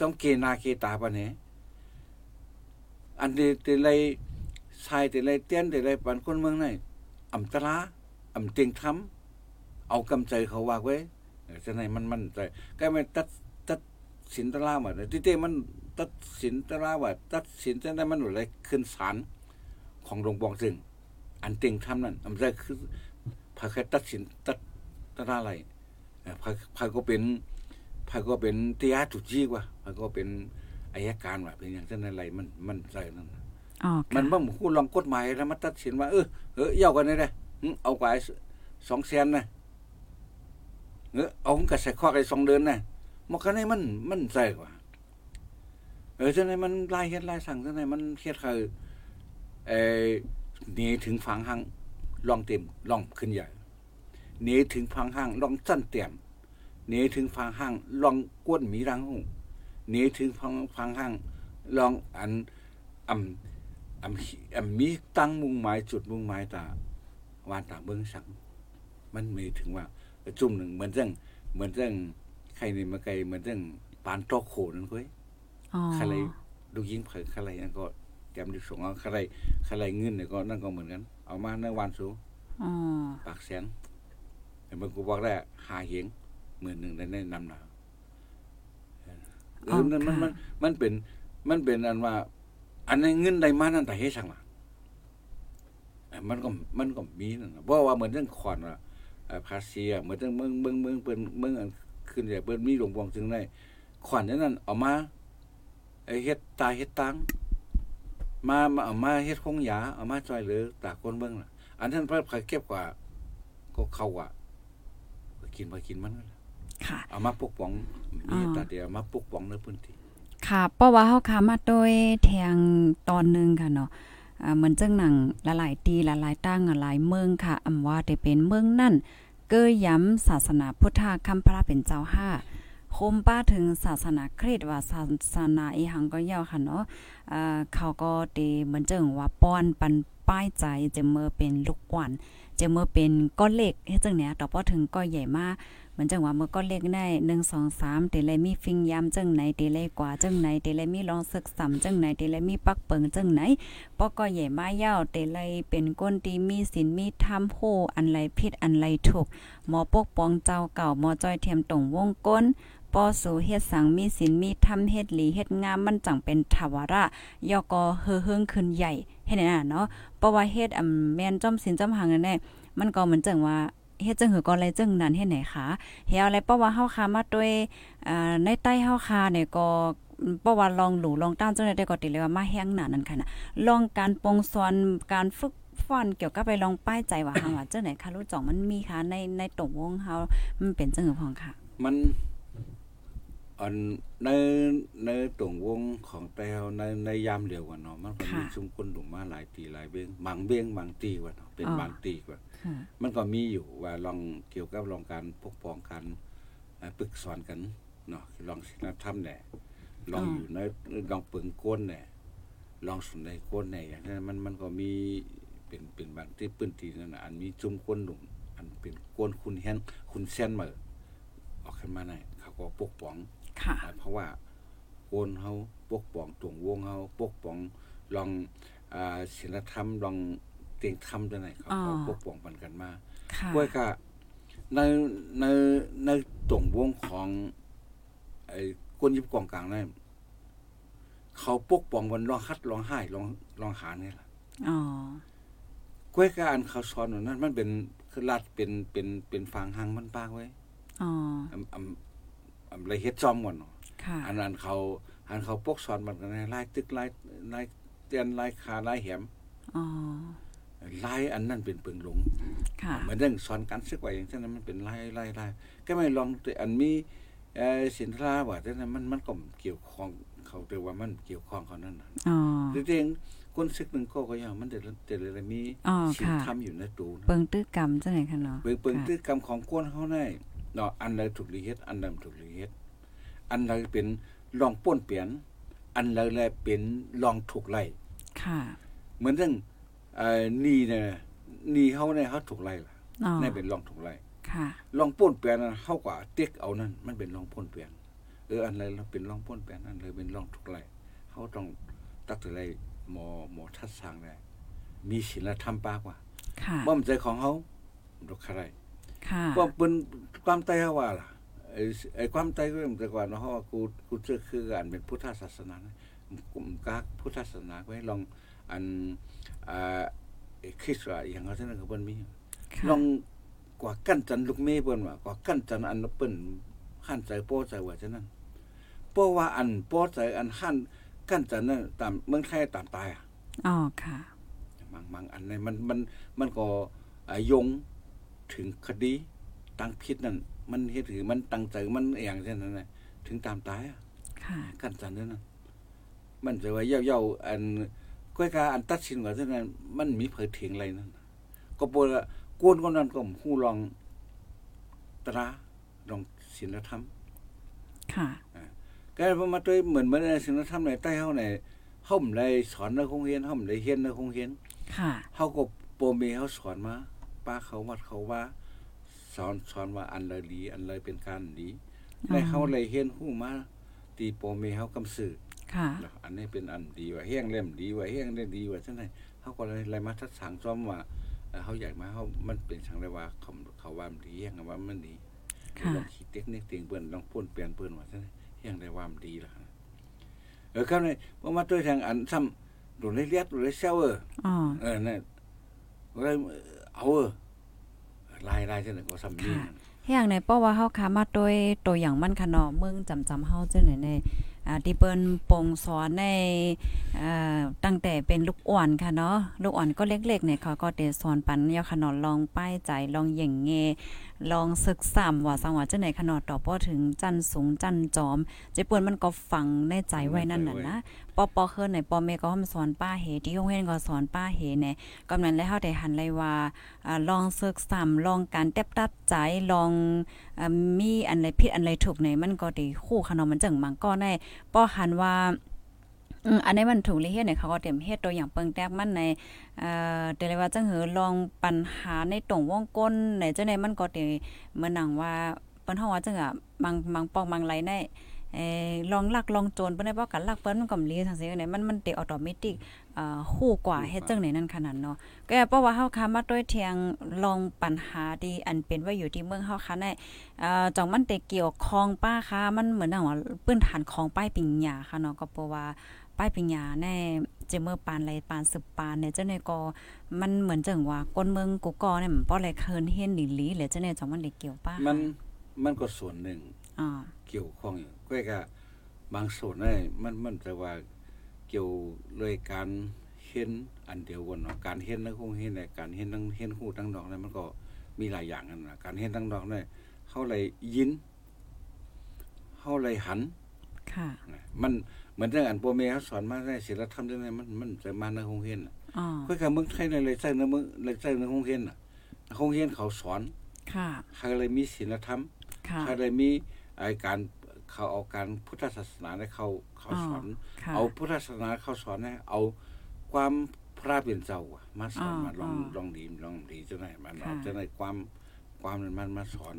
trong kê na kê ta ba nè anh đi từ đây sai từ đây tiên từ đây bạn con mương này ẩm ta lá ẩm tiền thắm ao cầm trời khẩu bạc với cái này มันมันใจ cái มันตัดตัดสินตะลามาที่เต้มันตัดสินตะลาว่าตัดสินจะได้มันอะไรขึ้นศาลของหลวงบองซึ่งอันเต็งทำนั่นอำใจคือพาใครตัดสินตัดตะลาอะไรเอ่อพาพาก็เป็น พายก็เป็นเตียจุจีกว่าพายก็เป็นอายการว่าเป็นอย่างเช่นอะไรมันมันใส่นั่นน่ะอ๋อมันค่ะบ่ฮู้ลองกฎหมายแล้วมาตัดสินว่าเออเออเย่ากันได้เด้หึเอากว่าสองแสนนะเออเอากับใส่ข้อไอ้สองเดือนนะมันก็ได้มันมันใส่กว่า เออจังไดมันลายเฮ็ดลายสั่งจังไดมันเฮ็ดคือเอ่อหนีถึงฝังหังลองเต็มลองขึ้นใหญ่หนีถึงฝังหังลองสั้นเต็ม หนีถึงฟังห้างลองกวนหมีรังหูหนีถึงฟังฟังห้างลองอันอำอำอำมีตั้งมุ่งหมายจุดมุ่งหมายตาวานตาเบิ่งสัง มันมีถึงว่าจุ่มหนึ่งเหมือนเรื่องเหมือนเรื่องใครนี่มาไกลเหมือนเรื่องปานตอกโขนั่นก้อยอ๋อใครดูยิงเผยใครนั่นก็แกมดิส่งเอาใครใครเงินเนี่ยก็นั่นก็เหมือนกัน เอามาในวันสูอ๋อปากแสนแต่มันกูบอกได้หาเหง หมื่นหนึ่งได้แนะนำหนาเออนั่นมันมันมันเป็น มันเป็นอันว่า อันนั้นเงินใดมานั่นแต่เฮ็ดสั่งล่ะเอ่อมันก็มันก็มีนั่นน่ะเพราะว่าเหมือนเรื่องขอนว่าเอ่อภาษีอะเหมือนเรื่องเมืองเมืองเมืองเปิ้นเมืองอันขึ้นเนี่ยเปิ้นมีหลวงปองจึงได้ขอนนั้นนั่นเอามาไอ้เฮ็ดตายเฮ็ดตังมามาเอามาเฮ็ดคงยาเอามาช่วยเหลือตากคนเบิ่งล่ะ อันนั้นเพิ่นเคยเก็บกว่า ก็เขาอะไปกินไปกินมันนั่นแหละค่ะ เอามาปกป้องอ๋มีอตาเดียวเอามาปกป้องในพื้นที่ค่ะเพราะว่าเฮาคามาโดยแทงตอนหนึงค่ะเนาะอ่าเหมือนจังหนังหลายๆตีหลายๆตั้งหลายเมืองค่ะอำว่าได้เป็นเมืองนั่นเกยย้ำศาสนาพุทธคำพระเป็นเจ้าห้าโคมป้าถึงศาสนาคริสต์ว่าศาสนาอีหังก็ยาวค่ะเนาะอ่าเขาก็เตเหมือนจังว่าป้อนปันป้ายใจจะเมื่อเป็นลูกกวนจะเมื่อเป็นก้อนเล็กเฮ็ดจังเนี้ยต่อพอถึงก้อนใหญ่มากเห มือนจังว่าเมื่อก็เล็กได้หนึ่งสองสามเตเลยมีฟิงยามจังไหนเตเลยกว่าจังไหนเตเลยมีลองศึกษาจังไหนเตเลยมีปักเปิงจังไหนปอก็ใหญ่มายาวเตเลยเป็นก้นตีมีศีลมีธรรมโหอันไรผิดอันไรถูกหมอปกป้องเจ้าเก่าหมอจ้อยเทียมตรงวงก้นปอสูเฮ็ดสังมีศีลมีธรรมเฮ็ดหลีเฮ็ดงามมันจังเป็นทวาระยอกอเฮือเฮิงขึ้นใหญ่เฮ็ดนั่นน่ะเนาะเพราะว่าเฮ็ดอำแม่นจ้อมศีลจ้อมหังนั่นแหละมันก็เหมือนจังว่า เฮ็ดจังหือก็ไรจังนั้นเฮ็ดไหนคะเฮียอะไรเพราะว่าเฮาคามาด้วยอ่าในใต้เฮาคาเนี่ยก็เพราะว่าลองหลูลองต้านจังได้ก็ติเลยว่ามาแฮงหนานั่นค่ะนะลองการปรงสอนการฝึกฟ้อนเกี่ยวกับไปลองป้ายใจว่าเฮาว่าจังไหนคะรู้จ่องมันมีค่ะในในตรงวงเฮามันเป็นจังหือพองค่ะ มันอันในในตรงวงของแต้วในในยามเดียวกันเนาะมันก็มีค่ะชุมคนหลุมมาหลายตีหลายเบ้งบางเบ้งบางตีว่าเนาะเป็นอ๋อบางตีว่าค่ะ มันก็มีอยู่ว่าลองเกี่ยวกับลองการปกป้องกันเอ่อปรึกสอนกันเนาะลองศีลธรรมแหน่ลองอยู่ในลองเปิงก้นแหน่ลองสุนในก้นแหน่อย่างนั้นมันมันก็มีเป็นเป็นบางที่ปื้นทีนั่นน่ะอันมีจุ่มก้นหลุมอันเป็นก้นคุณแฮนคุณแซนมาออกขึ้นมาในเขาก็ปกป้องค่ะอ่าเพราะว่าโอนเฮาปกป้องตวงวงเฮาปกป้องลองอ่าศีลธรรมลอง เตียงธรรมจังไดเขาก็อ๋อปกป้องปันกันมาค่ะกล้วยก็ในในในตวงวงของ ไอ้กวนยิบกองกลางนั่นเขาปกป้องมันร้องฮัดร้องไห้ร้องร้องหานี่ล่ะอ๋อกล้วยก็อันเขาสอนว่านั้น มันเป็นคือลัดเป็นเป็นเป็นฟางหางมันปากไว้อ๋ออำอำอำไรเฮ็ดจอมก่อนเนาะค่ะอันนั้นเขาอันเขาปกสอนมันกันลายตึกลายลายเตียนลายขาลายแหมอ๋อ ลายอันนั้นเป็นเปิงหลงค่ะเหมือนเรื่องสอนการซึกไว้อย่างเช่นนั้นมันเป็นลายลายลายก็ไม่ลองแต่อันมีเอ่อสินค้าว่าแต่นั้นมันมันก็เกี่ยวข้องเขาแต่ว่ามันเกี่ยวข้องเขานั่นน่ะอ๋อจริงๆคนซึกหนึงก็ก็อย่างมันแต่ละแต่ละมีอ๋อสิ่งค่ะทำอยู่ในตูนะเปิงตื้อกรรมจังไหนคะเนาะเปิงเปิงค่ะตึกกรรมของก้นเขาได้เนาะอันใดถูกลีเฮ็ดอันใดบ่ถูกลีเฮ็ดอันใดเป็นลองป้วนเปลี่ยน อันใดแลเป็นลองถูกไล่ค่ะ เหมือนเรื่องเอ่อห นี่เนี่ยหนี่เฮาเนี่ยเฮาถูกไล่ล่ะอ๋อนี่เป็นลองถูกไล่ค่ะลองป้วนเปลี่ยนนั้นเฮากว่าเต็กเอานั่นมันเป็นลองป้วนเปลี่ยนเอออันใดเราเป็นลองป้วนเปลี่ยนอันใดเป็นลองถูกไล่เฮาต้องตักถือไล่หมอหมอทัดสร้างได้มีศีลธรรมปากว่าค่ะบ่มใจของเฮาดอกใครค่ะก็เป็นความตายว่าล่ะไอ้ไอ้ความตายก็แต่ก่อนเนาะเพราะว่ากูกูเชื่อคืออันเป็นพุทธศาสนานะกลุ่มกากพุทธศาสนาไว้ลองอันอ่าไอ้ คริสต์ว่าอย่างเขาเท่านั้นก็เปิ้นมีค่ะลองกว่ากั้นจันลูกเมย์เปิ้นว่ากว่ากั้นจันอันเปิ้นขั้นใจโป้ใจว่าฉะนั้นเพราะว่าอันโป้ใจอันขั้นกั้นจันนั้นตามเมืองไทยตามตายอะอ๋อค่ะบางบางอันในมันมันมันก็อ่ายงถึงคดีตั้งพิษนั่นมันเฮ็ดถือมันตั้งใจมันอหย่างเช่นนั้นน่ะถึงตามตายอะค่ะกันจันนั้นน่ะมันจะว่าเย่าๆอัน ก้อยกาอันตัดสินว่าเท่านั้นมันมีเผยเถียงอะไรนั่นน่ะก็บ่ละกวนคนนั้นก็ฮู้ลองตราลองศีลธรรม ค่ะก็พอมาด้วยเหมือนเหมือนในศีลธรรมในใต้เฮาในเฮาบ่ได้สอนในโรงเรียนเฮาบ่ได้เรียนในโรงเรียนค่ะเขาก็โปรเมเขาสอนมาป้าเขาวัดเขาว่า สอนสอนว่าอันเลยดี อันเลยเป็นการดีอ๋อและเขาเลยเห็นหู้มาตีโปรเมเขากำสื่อค่ะเนาะ อันนี้เป็นอันดีว่าเฮี้ยงเล่มดีว่าเฮี้ยงเล่มดีว่าจังไดเขาก็เลยเลยมาทัดสางซ้อมว่าเอ่อเขาอยากมาเขามันเป็นสังเลยว่าเขาเขาว่ามันดีเฮี้ยงว่ามันดีค่ะลองคิดเทคนิคเตียงเปิ้นลองพ่นเปลี่ยนเปิ้นว่าจังไดเฮี้ยงได้ว่ามันดีล่ะเออครับนี่บ่มาตัวทางอันซ้ำโดนเลียดโดนเซลเอออ๋อเออนั่นเลยเอาเออลายลายจังได๋ก็ซ้ำนี่ค่ะอย่างในป้อว่าเฮาคามาโดยตัวอย่างมันค่ะเนาะเมืองจำจำเฮาจังไหนในอ่า ที่เปิ้นปงสอนในตั้งแต่เป็นลูกอ่อนค่ะเนาะลูกอ่อนก็เล็กๆเนี่ยเขาก็เด้สอนปันยาค่ะเนลองป้ายใจลองเย่งเง ลองศึกษาว่าสังว่าจังไหนค่ะเนาะต่อป้อถึงจันสูงจันจอมเจ้เปิ้นมันก็ฝังในใจไว้นั่นน่ะนะปอปอเฮิรนในปอเมก็สอนป้าเฮที่โรงเรียนก็สอนป้าเฮเนี่ยกำนั้นแล้วเฮาได้หันเลยว่าอ่าลองศึกษาลองการแตบตัดใจลองอ่ามีอันใดผิดอันใดถูกในมันก็ได้คู่ขนมมันจังมันก็ได้ป้อหันว่า อันนี้มันถูกเลยเฮ็ดเนี่ยเขาก็เต็มเฮ็ดตัวอย่างเปิงแตกมันในเอ่อแต่เลยว่าจังหือลองปัญหาในตรงวงก้นในจังไดมันก็ได้เหมือนหนังว่าเปิ้นเฮาว่าจังอะบางบางปองบางไหลในเอ่อลองลักลองโจรเปิ้นได้บ่กันลักเปิ้นมันก็มีจังซี่เนี่ยมันมันเตออโตเมติกอ่าฮู้กว่าเฮ็ดจังไหนนั่นขนาดเนาะก็เพราะว่าเฮาค้ามาด้วยเทียงลองปัญหาที่อันเป็นว่าอยู่ที่เมืองเฮาค่ะในเอ่อจ่องมันแต่เกี่ยวข้องป้าค่ะมันเหมือนหนังว่าปื้นฐานของป้ายปิงหยาค่ะเนาะก็เพราะว่า ป้ายปิงหยาแน่เจเมื่อปานไรปานสืบปานเนี่ยเจ้าเนี่ยก็มันเหมือนจังว่าก้นเมืองกูกอเนี่ยมันป้อไรเคินเฮ็ดหลีหลีเลยเจ้าเนี่ยจ่องมันได้เกี่ยวป้ามันมันก็ส่วนหนึ่งอ่าเกี่ยวข้องอยู่ก็ก็บางส่วนได้มันมันแต่ว่าเกี่ยวเลยการเห็นอันเดียวกันเนาะการเห็นทั้งคงเห็นในการเห็นทั้งเห็นคู่ทั้งดอกนั้นมันก็มีหลายอย่างกันนะการเห็นทั้งดอกเนี่ยเขาเลยยินเขาเลยหันค่ะนะ มันเหมือนเรื่องอันโปรเมเขาสอนมาได้ศิลธรรมเรื่องนี้มันมันจะมาในคงเห็นน่ะอ๋อก็คือเมืองไทยเลยเลยใส่ในเมืองเลยใส่ในคงเห็นน่ะคงเห็นเขาสอนค่ะเขาเลยมีศีลธรรมค่ะเขาเลยมีไอการเขาเอาการพุทธศาสนาให้เขาเขาสอนค่ะเอาพุทธศาสนาเขาสอนให้เอาความพระเป็นเจ้าอะมาสอนอ่ามาลองอ่าลองดีลองดีจะไหนมันค่ะเอาจะไหนความความนั้นมันมาสอน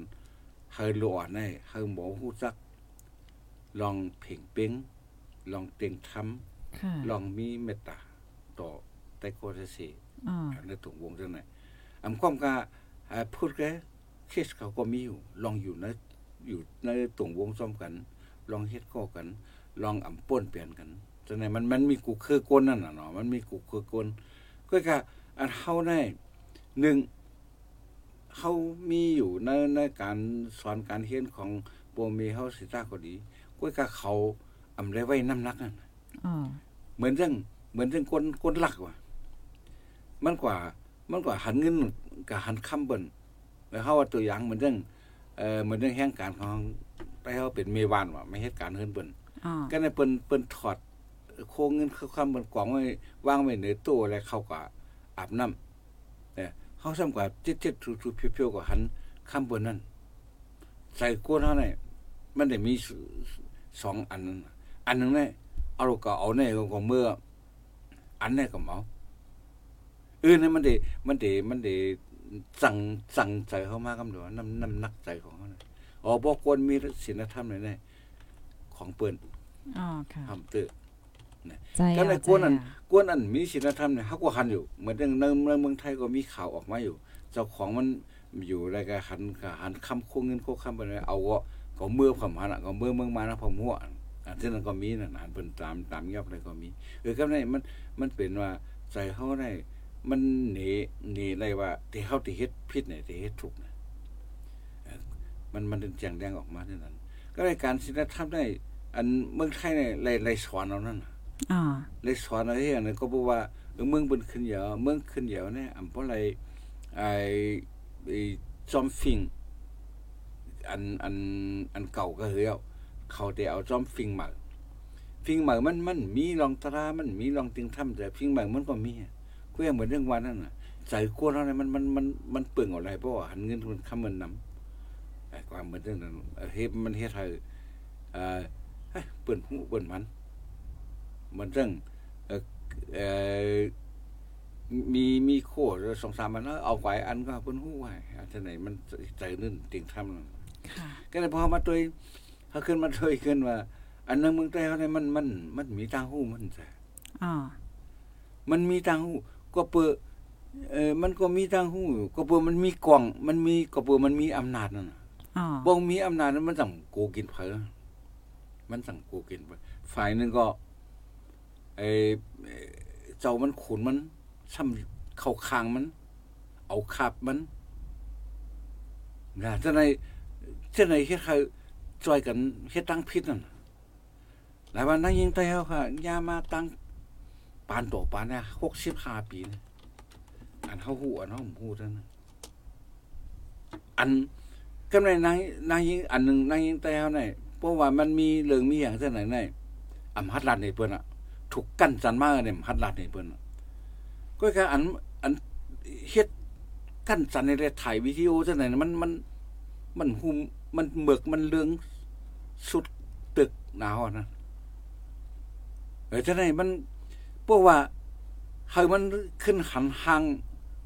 เฮยหลอนให้เฮยหมอฮู้จัก ลองเพ่งเป้งลองเต็งทำค่ะลองมีเมตตาต่อไตโกเทสีอ๋อในถุงวงจังไหนอำความกาอ่าพูดแกเคสเขาก็มีอยู่ ลองอยู่ในอยู่ในตุ่งวงซ้อมกัน ลองเฮ็ดก็กัน ลองอ่ำป้นเปลี่ยนกันจังไหนมันมันมีกูคือกวนนั่นน่ะเนาะมันมีกูคือกวนก็กะอันเฮาได้หนึ่งเฮามีอยู่ในในการสอนการเรียนของโปรเมเฮาสิตาก็ดี ก็กะเขาอำได้ไว้น้ำหนักนั่นอ๋อเหมือนเรื่องเหมือนเรื่องคนคนหลักว่ะมันกว่ามันกว่าหันเงินกับหันคำเบิ่นแล้วเฮาว่าตัวอย่างเหมือนเรื่องเอ่อเหมือนเรื่องแห่งการของไปเฮาเป็นเมวานว่ะไม่เฮ็ดการเฮินเบิ่นอ๋อก็ในเปิ้นเปิ้นถอดโครงเงินคือคำเบิ่นกองไว้วางไว้ในตู้แล้วเขาก็อาบน้ำเนี่ยเฮาซ้ำกว่าจิตๆทุๆเพียวๆก็หันคำเบิ่นนั่นใส่ก้นเฮานี่มันได้มี สสองอันนั้นน่ะอันหนึงเนี่ยเอาลูกก็เอาในของเมื่อ อันนี้ก็เมาเออนี่มันเดมันเดมันเดสั่งสั่งใจเขามากคำเดียวน้ำน้ำหนักใจของเขาน่ะอ๋อบอกควรมีศีลธรรมเลยเนี่ยของเปิ้นอ๋อค่ะทำเตื้อใจก็ในอะกวนนั้นใจอะกวนอันมีศีลธรรมเนี่ยฮักว่าหันอยู่เหมือนในในในเมืองไทยก็มีข่าวออกมาอยู่ เจ้าของมันอยู่อะไรก็หันก็หันคำโคงเงินโคคำไปเลยเอาก็ ก็เมื่อผมหันอะก็เมื่อเมืองมานะผมหัวอันที่นั้นก็มีนั่นอันเป็นตามตามเงียบเลยก็มีเออก็ในมันมันเป็นว่าใจเขาได้มันหนีหนีได้ว่าที่เขาที่เฮ็ดผิดเนี่ยที่เฮ็ดถูกเนี่ยเอ่อมันมันเป็นแจงแดงออกมาเท่านั้น ก็ในการศิลธรรมได้ อันเมืองไทยเนี่ยไล่ไล่สอนเอานั่นน่ะอ๋อไล่สอนเอาเฮ็ดอันนั้นก็บอกว่าเออเมืองเป็นขึ้นเหยาเมืองขึ้นเหยาเนี่ยอำเพราะอะไรไอ้ไอ้จอมฟิง อันอันอันเก่าก็เหี่ยวเขาได้เอาจอมฟิงหมาฟิงหมามันมันมีรองตรามันมีรองติงทํแต่ฟิงหมามันก็มีก็ยังเหมือนเรื่องวันนั่นน่ะใจกลัวเท่านั้นมันมันมันมันเปลืองอะไรเพราะว่าหันเงินมันคำมันนำแต่ความเหมือนเรื่องนั้นเฮ็ดมันเฮ็ดให้เอ่อเฮ้ยเปิ้นหูเปิ้นมันมันเรื่องเอ่อเอ่อมีมีโคสองสามมันแล้วเอาไว้อันก็เปิ้นหูไว้อันไหนมันใจนื่นติงทํนั่น ก็เลยพอมาตัวเขาขึ้นมาตัวขึ้นว่า อันนั้นเมืองใต้เขาเนี่ยมันมัน มันมีทางหูมันจ้ะอ๋อมันมีทางหูก็เปิดเออมันก็มีทางหูก็เปิดมันมีกล่อง มันมีก็เปิดมันมีอำนาจนั่นน่ะอ๋อบ่มีอำนาจนั้นมันสั่งโกกินเผลอมันสั่งโกกินไปฝ่ายหนึงก็ไอ้เจ้ามันขุนมันซ้ำเข้าคางมัน เอาขับมันนะจะใน จะในเฮ็ดให้ช่วยกันเฮ็ดตั้งพิษนั่นหลายวันนั่งยิงไต้เฮาค่ะยามาตั้งปานโตปานเนี่ย65ปีนะอันเฮาฮู้อันเฮาฮู้ท่านั้นอันกำไรนางนางยิงอันหนึงนางยิงไต้เฮานี่เพราะว่ามันมีเรื่องมีหยังเท่าไหนในอำหัดลัดนี่เพิ่นน่ะถูกกั้นจันมาเนี่ยหัดลัดนี่เพิ่นน่ะก็คืออันอันเฮ็ดกั้นจันในได้ถ่ายวิดีโอเท่าไหนมันมันมันหุ่ม มันเบิกมันเรืองสุดตึกหนาวนะเออเท่าไหนมันเพราะว่าให้มันขึ้นหันหาง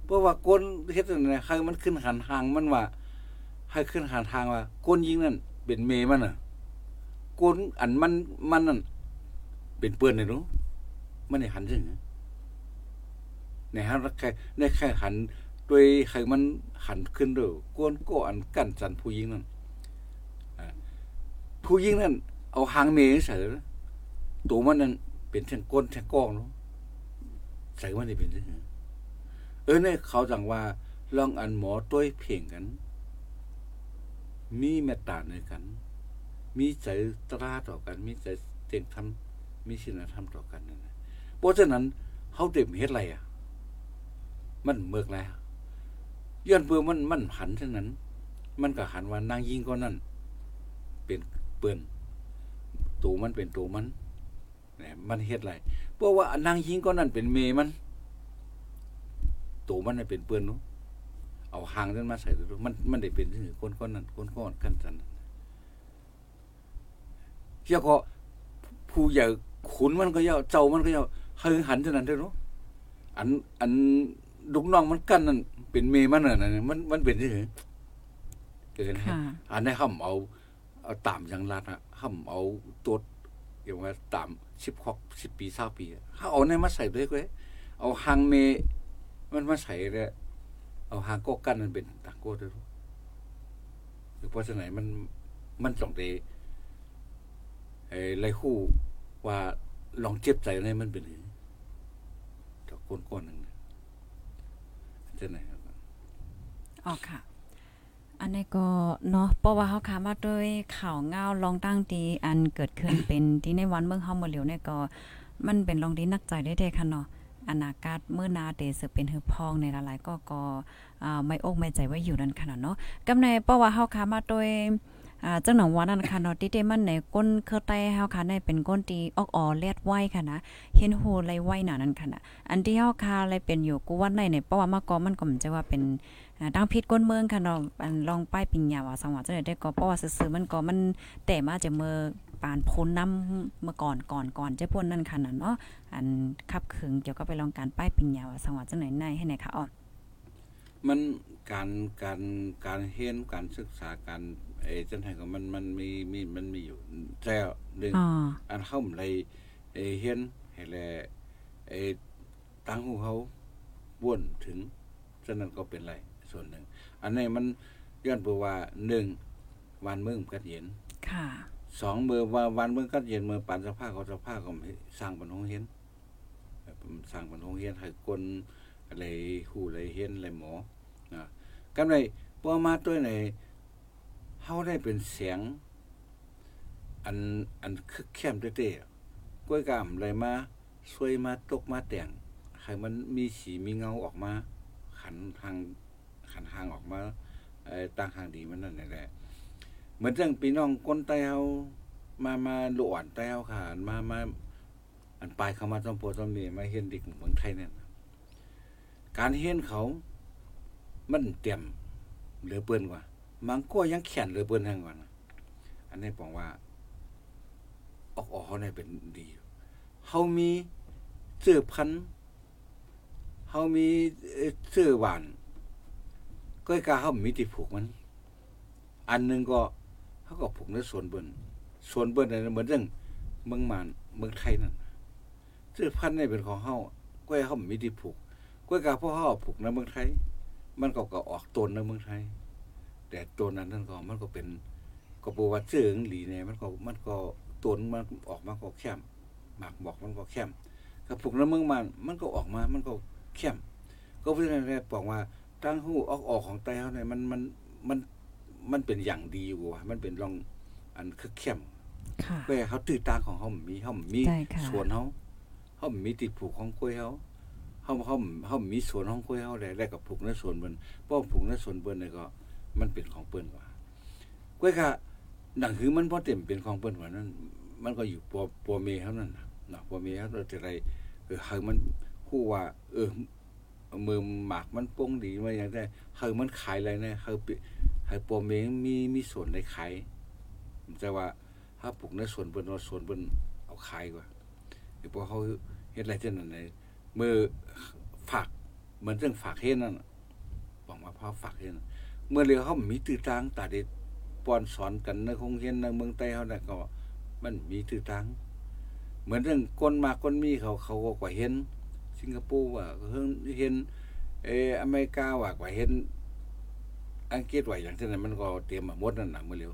เพราะว่าก้นเฮ็ดจังได๋ให้มันขึ้นหันหางมันว่าให้ขึ้นหันทางว่าก้นยิงนั่นเป็นเมมันน่ะก้นอันมันมันนั่นเป็นเปื้อนเลยรู้มันได้หันจังในหันแค่ในแค่หันด้วยใครมันหันขึ้นเด้อก้นก็อันกั้นจันผู้หญิงนั่น ผู้หญิงนั่นเอาหางเมใส่ตัวมันนั่นเป็นแท่งก้นแท่งกองเนาะใส่มันได้เป็นจังเออเนี่ยเขาจังว่าลองอันหมอต้วยเพ่งกัน มีเมตตาในกัน มีใจตราต่อกัน มีใจเตียงทำมีศีลธรรมต่อกันนั่นเพราะฉะนั้นเขาเต็มเฮ็ดอะไรอะ มันเมือกแล้วย้อนเปื่อมันมันหันเท่านั้น มันก็หันว่านางยิงก็นั่น เป็น เปื้อนตัวมันเป็นตัวมันเนี่ยมันเฮ็ดไรเพราะว่านางยิงก็นั่นเป็นเมมันตัวมันน่ะเป็นเปื้อนเนาะเอาหางนั้นมาใส่ตัวมันมันได้เป็นถือคนคนนั้นคนก้อนกันจันเที่ยวก็ผู้ใหญ่ขุนมันก็เยาเจ้ามันก็เยาให้หันเท่านั้นเด้อเนาะอันอันลูกน้องมันกันนั่นเป็นเมมันน่ะนั่นมันมันเป็นที่เกินค่ะอันนี้ห้ำเอา เอาตามอย่างรัดอะห้ำเอาตัวอย่างว่าตามสิบคอกสิบปีเศร้าปีอะเขาเอาเนี่ยมาใส่ด้วยก็เอาหางเม มันมาใส่เลยเอาหางโกกันมันเป็นต่างก้ด้วยหรือเพราะฉะนั้นมันมันต้องเดไอ้ไรคู่ว่าลองเจ็บใจในมันเป็นหรือจากก้นก้อนหนึ่งจะไหนครับอ๋อค่ะ อันนี้ก็เนาะเพราะว่าเฮาคามาด้วยข่าวเงาลองตั้งตีอันเกิดขึ้นเป็นที่ในวันเมืองเฮาเมื่อเหลียวเนี่ยก็มันเป็นลองดีนักใจได้เด้ค่ะเนาะอนาคตเมื่อนาเตสือเป็นหือพองในหลายๆก็ก็ไม่อกไม่ใจไว้อยู่นั่นขนาดเนาะกำในเพราะว่าเฮาคามาด้วย อ่าจังหนังว่านั่นค่ะเนาะที่เตมันในก้นเครือไตเฮาค่ะในเป็นก้นตีออกออเลดไว้ค่ะนะเห็นโหไลไว้หนานั่นค่ะนะอันที่เฮาคาเลยเป็นอยู่กูว่าในเนี่ยเพราะว่ามื่อก่อมันก็มันจะว่าเป็นดังพิษก้นเมืองค่ะเนาะอันลองป้ายปิญญาว่าสังหวะจังได๋ได้ก็เพราะว่าซื่อๆมันก็มันแต่มาจะเมื่อปานพ้นน้ำเมื่อก่อนก่อนก่อนจะพ้นนั่นค่ะน่ะเนาะอันขับขึงเกี่ยวกับไปลองการป้ายปิญญาว่าสังหวะจังได๋ในให้ไหนค่ะอ๋อมันการการการเรียนการศึกษาการ ไอ้จังได๋ก็มันมันมีมีมันมีอยู่แล้วหนึ่งอ๋ออันเฮาเลยไอ้เรียนให้แลไอ้ตั้งหูเขาบ่วนถึงฉะนั้นก็เป็นไรส่วนหนึ่ง อันนี้มันย้อนไปว่าหนึ่งวันเมืองกัดเย็นค่ะสองเมื่อว่าวันเมืองกัดเย็นเมื่อปานสภาพเขาสภาพก็ไม่สร้างปันหงเห็นสร้างปันหงเห็นให้คนอะไรฮู้อะไรเห็นอะไรหมอนะกำไรบ่มาตัวไหน เฮาได้เป็นเสียง อันอันคึกเข้มเต้ๆกล้วยกามอะไรมาช่วยมาตกมาแต่งให้มันมีสีมีเงาออกมา ขันทางขันทางออกมาเอ่อตั้งทางดีมันนั่นแหละเหมือนจังพี่น้องคนไต้เฮามามาหลวนไต้เฮาค่ะอันมามาอันปลายเข้ามาต้มโพต้มเมมาเห็นเด็กเมืองไทยเนี่ยการเห็นเขา มันเต็มเหลือเปิ้นกว่า มันก็ยังแข็งเลือเปิ้นแห่งกว่านอันนี้บอกว่า ออกออกเขาเนี่ยเป็นดีเฮามีเสื้อพันเฮามีเสื้อหวานก็กาเฮามีที่ผูกมัน อันหนึงก็เขาก็ผูกในส่วนเบิ้นส่วนเบิ้นนั่นเหมือนเรื่องเมืองมานเมืองไทยนั่นเสื้อพันนี่เป็นของเฮาก็ให้เฮามีที่ผูกก็กาพ่อเฮาผูกในเมืองไทย มันก็ก็ออกตนในเมืองไทย แต่ตัวนั้นนั่นก็มันก็เป็นก็บอกว่าเสื้อหลีเนี่ยมันก็มันก็ตนมันออกมาก็แคมหมากบอกมันก็แคมกับผูกน้ำเมืองมันมันก็ออกมามันก็เข้มก็เพราะฉะนั้นแหละบอกว่าตั้งหูออกออกของไตเฮาเนี่ยมันมันมันมันเป็นอย่างดีอยู่ว่ะมันเป็นรองอันคือเข้มค่ะเว้ยเขาตื่นตางของเขามีเขามีใช่ค่ะสวนเขาเขามีติดผูกของกล้วยเขาเขาเขาเขามีสวนของกล้วยเขาได้แล้วกับผูกในสวนเบิ่นเพราะผูกในสวนเบิ่นเนี่ยก็ มันเป็นของเปิ้นกว่ากล้วยค่ะหนังคือมันพอเต็มเป็นของเปิ้นกว่านั้น มันก็อยู่ปัวปัวเมเท่านั้นน่ะนะปัวเมเท่านั้นแต่ไรเออให้มันคู่ว่า เออมือหมากมันโป้งดีมาอย่างได้ให้มันขายอะไรเนี่ยให้ปิให้ปัวเมมีมีส่วนในขายแต่ว่าถ้าปลูกในส่วนเปิ้นว่าสวนเปิ้นเอาขายกว่าหรือพอเขาเฮ็ดอะไรเช่นนั้นเมือฝากเหมือนเรื่องฝากเฮ็ดนั่นบอกมาพอฝากเฮ็ดนั่น เมื่อเรือเขามีตื้อตางตาเด็ดป้อนสอนกันในคงเรียนในเมืองใต้เขาน่ะก็ มันมีตื้อตางเหมือนเรื่องก้นมาก้นมีเขาเขาก็กว่าเห็น สิงคโปร์ว่าเพิ่งเห็นเอออเมริกาว่ากว่าเห็น อังกฤษว่าอย่างเช่นนั้นมันก็เตรียมหมดนั่นน่ะเมื่อเร็ว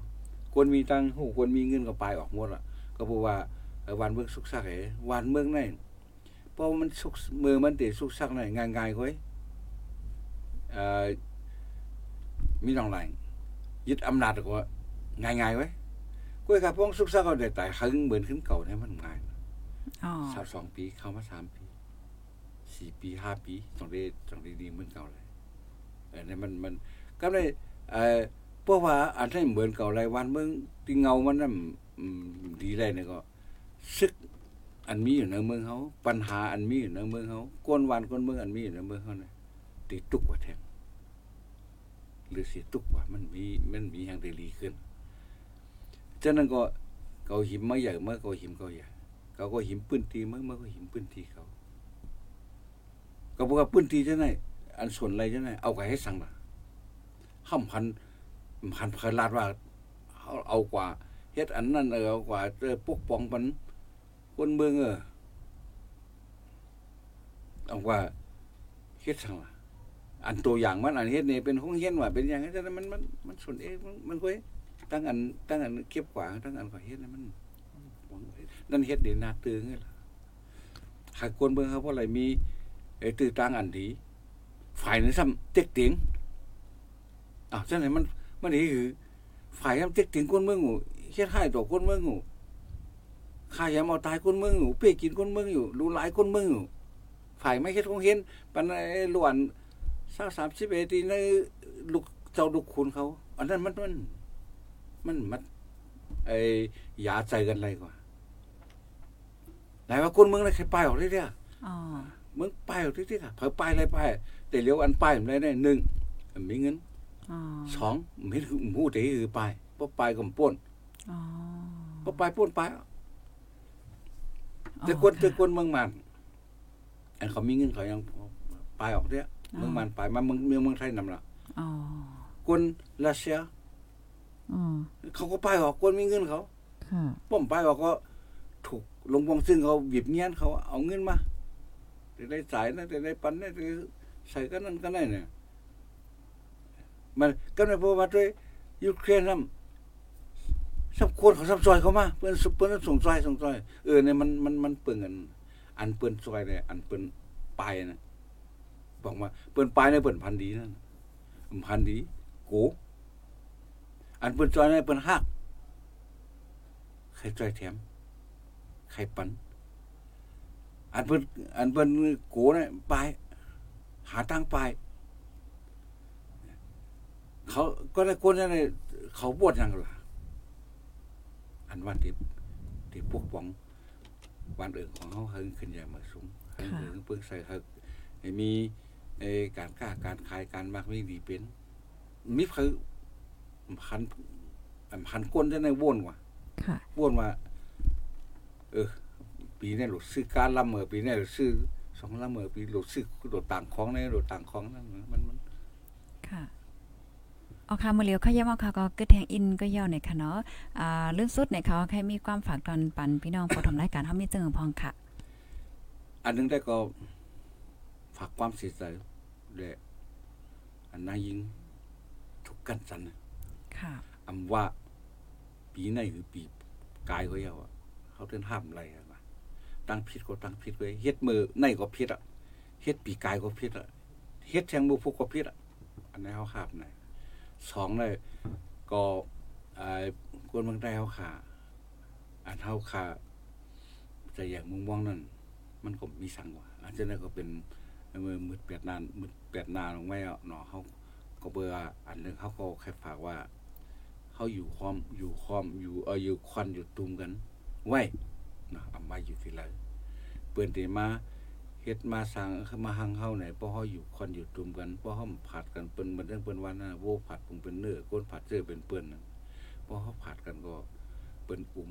ควรมีตังหูควรมีเงินก็ไปออกหมดอะ ก็บอกว่าวันเมืองสุกซักเอ๋วันเมืองไหนเพราะมันสุกเมือมันเติสุกซักไหนง่ายๆค่อย เอ่อมีน้องหลายยึดอำนาจก็ง่ายๆไว้ก้อยครับพวกสุกซักเขาได้แต่หึงเหมือนขึ้นเก่าเนี่ยมันง่ายอ๋อสามสองปีเข้ามาสามปีสี่ปีห้าปีต้องได้ต้องได้ดีเหมือนเก่าเลยเออเนี่ยมันมันก็เลยเอ่อเพราะว่าอันนั้นเหมือนเก่ารายวันเมืองที่เงามันนั่นอืมดีได้เนี่ยก็ซึกอันมีอยู่ในเมืองเขาปัญหาอันมีอยู่ในเมืองเขาก้นวันก้นเมืองอันมีอยู่ในเมืองเขาเนี่ยตีตุกกว่าแทง หรือเสียตุกกว่ามันมีมันมีอย่างเดลีขึ้นฉะนั้นก็เขาหิมมาใหญ่เมื่อเขาหิมเขาใหญ่เขาก็หิมปืนตีเมื่อเมื่อเขาหิมปืนตีเขาก็บอกว่าปืนตีจะไหนอันส่วนอะไรจะไหนเอาไปให้สั่งละห้ามพันพันพลาดว่าเอาเอากว่าเฮ็ดอันนั้นเออเอากว่าเออปกป้องมันคนเมืองเออเอากว่าเฮ็ดสั่งละ อันตัวอย่างมันอันเฮ็ดนี่เป็นห้องเฮ็ดว่าเป็นอย่างนั้นแต่มันมันมันส่วนเองมันมันค่อยตั้งอันตั้งอันเก็บกว่าตั้งอันกว่าเฮ็ดนั่นมันนั่นเฮ็ดเดี๋ยวนาตื่นไงล่ะหากคนเมืองเขาเพราะอะไรมีไอ้ตื่นตั้งอันดีฝ่ายนั้นซ้ำเต็กเตียงอ้าวฉะนั้นมันมันนี่คือฝ่ายยำเต็กถึงคนเมืองหูเฮ็ดให้ต่อคนเมืองหูข้ายามเอาตายคนเมืองหูเป้กินคนเมืองอยู่รู้หลายคนเมืองหูฝ่ายไม่เฮ็ดคงเห็นปันไอ้ล้วน สักสามสิบเอ็ดทีในลูกเจ้าลูกคุณเขา อันนั้นมันมันมันมันไอ้ยาใจกันอะไรกว่าไหนว่าคนเมืองอะไรใครไปออกได้เด้ออ๋อเมืองไปออกได้เด้อเผยไปอะไรไปแต่เลี้ยวอันไปมันได้ได้หนึ่งมีเงินอ๋อสองไม่คือหูเตคือไปพอไปก็ป่นอ๋อพอไปป่นไปแต่คนแต่คนเมืองมันอันเขามีเงินเขายังไปออกเนี้ย เมืองมันไปมาเมืองเมืองเมืองไทยนำละอ๋อคนรัสเซียอ๋อเขาก็ไปออกคนมีเงินเขาค่ะป้อมไปออกก็ ถูกลงวงซึ่งเขาบีบเงี้ยนเขาเอาเงินมาแต่ได้สายนะแต่ได้ปันนะแต่ใส่กันนั่นกันได้เนี่ยมันก็ในเพราะว่าด้วยยูเครนนั่นสับคนเขาสับซอยเขามาเปิ้นเปิ้นส่งซอยส่งซอยเออเนี่ยมันมันมันเปิ่งกันอันเปิ้นซอยเนี่ยอันเปิ้นปลายนะ บอกว่าเปิ้นปลายเนี่ยเปิ้นพันดีนั่นพันดีโกอันเปิ้นซอยเนี่ยเปิ้นฮักใครจอยแถมใครปันอันเพิ่นอันเพิ่นโกเนี่ยไปหาตังไปเขาก็ได้คนนั้นเลยเขาบวชยังล่ะอันวันที่ที่พวกปองวันเอิงของเขาเฮิงขึ้นใหญ่มาสูงเฮิงค่ะเฮิงเพิ่งใส่เฮิงให้มี ไอ้การค้าการขายการมากไม่ดีเป็นมิคือพันพันก้นจะในว่นว่ะค่ะพูดว่า เออ ปีนี้หลุดซื้อการละเมอปีนี้หลุดซื้อสองละเมอปีหลุดซื้อหลุดต่างของในหลุดต่างของนั่นมันมันค่ะเอาค่ะมื้อเลียวเขาย้ำเอาค่ะก็กึดแทงอินก็ย่อในค่ะเนาะอ่าเรื่องสุดในเขาใครมีความฝากตอนปันพี่น้องผู้ทำรายการเฮามีเจิงพองค่ะ อันหนึงได้ก็ฝากความเสียใจ และอันนายิงทุกกันสันนะค่ะอำว่าปีในหรือปีกายเขาเยาอะเขาเดินห้ามอะไรอะว่าตตั้งผิดก็ตั้งผิดเว้ยเฮ็ดมือในก็ผิดอะเฮ็ดปีกายก็ผิดอะเฮ็ดแทงมือพวกก็ผิดอะอันนี้เขาขาบไหนสองเลยก็อ่ากวนเมืองใต้เขาขาอันเฮาขาจะอย่างมุงม่วงนั่นมันก็มีสังว่าอันนั้นก็เป็น มือมืดแปดนานมืดแปดนานลงไม่เนาะเขาก็เบื่ออันหนึงเขาก็แค่ฝากว่าเขาอยู่คอมอยู่คอมอยู่เอออยู่ควันอยู่ตุมกันไว้นะเอามาอยู่ที่ไรเปิ้นที่มาเฮ็ดมาสร้างมาหังเฮาไหนเพราะเฮาอยู่คนอยู่ตุมกันเพราะเฮาผัดกันเปิ้นมันเรื่องเปิ้นว่านะโวผัดปุงเป็นเนื้อก้นผัดเจอเป็นเปิ้นนั่นเพราะเฮาผัดกันก็เปิ้นอุ่ม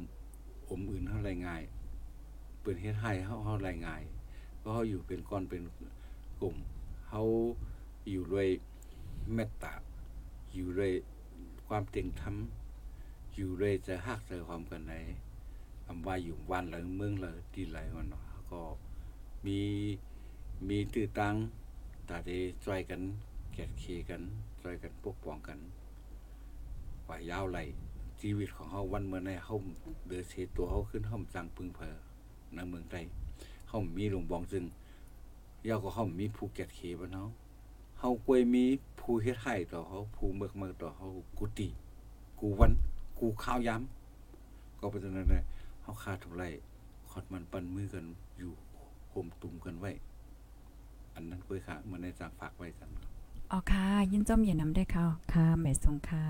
อมอื่นเฮาไรง่ายเปิ้นเฮ็ดให้เฮาเฮาไรง่ายเพราะเฮาอยู่เป็นก้อนเป็น กลุ่มเฮาอยู่ด้วยเมตตาอยู่ด้วยความเต็งธรรมอยู่ด้วยจะฮักจะความกันไหนคำว่าอยู่วันหรือเมืองหรือที่ไหลมันเนาะก็มีมีตื้อตังตาเดช่วยกันแกดเคกันช่วยกันปกป้องกันว่ายาวไหลชีวิตของเขาวันเมื่อในเขาเดือดเสตัวเขาขึ้นเขาจังพึงเพอในเมืองไทยเขามีหลวงบองซึ่ง ยาก็เขามีภูเก็ตเคบ้านเขาเขากวยมีภูเฮ็ดไห้ต่อเขาภูเมือกเมือต่อเขากุฏิกูวัน กูข้าวยำก็เป็นนั้นเลยเขาคาเท่าไรขอดมันปันมือกันอยู่โฮมตุ่มกันไว้ อันนั้นคุยค่ะเหมือนในจางฝากไว้กันครับอ๋อค่ะ ยินจมอย่านำได้ค่ะค่ะหมายสงค่ะ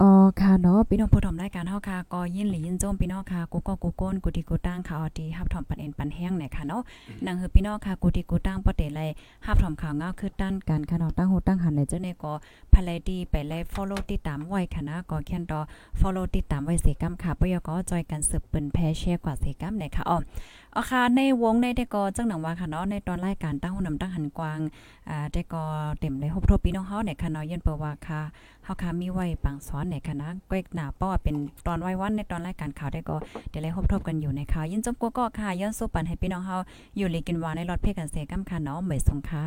อ๋อค่ะเนาะพี่น้องผู้ชมรายการเฮาค่ะก็ยินหรือยินจมพี่น้องค่ะกูก็กูโก้นกูดีกูตั้งค่ะออดีฮับถอมปันเอ็นปันแห้งเนี่ยค่ะเนาะนังคือพี่น้องค่ะกูดีกูตั้งปะเตไลฮับถอมข่าวเงาคือตั้นกันค่ะเนาะตั้งหูตั้งหันเลยเจ้าเนี่ยก็ภายดีไปไล follow ติดตามไว้ค่ะนะก็แค่นต่อ follow ติดตามไว้เสกำค่ะปยก็จอยกันสืบเปิ้นแพแชร์กว่าเสกำเนี่ยค่ะอ๋อ อ๋อค่ะในวงในได้ก็จังหนังว่าค่ะเนาะในตอนรายการตั้งหูนำตั้งหันกวางอ่าได้ก็เต็มเลยครบทบพี่น้องเฮาเนี่ยค่ะเนาะยันเปว่าค่ะเฮาค่ะมีไว้ปังสอนเนี่ยค่ะนะก้อยหน้าป้อเป็นตอนไว้วันในตอนรายการข่าวได้ก็ได้เลยครบทบกันอยู่ในข่าวยินจบกัวก็ค่ะย้อนสู้ปันให้พี่น้องเฮาอยู่ลยกินวาในรถเพกันเสกำค่ะเนาะเหมยสงค่ะ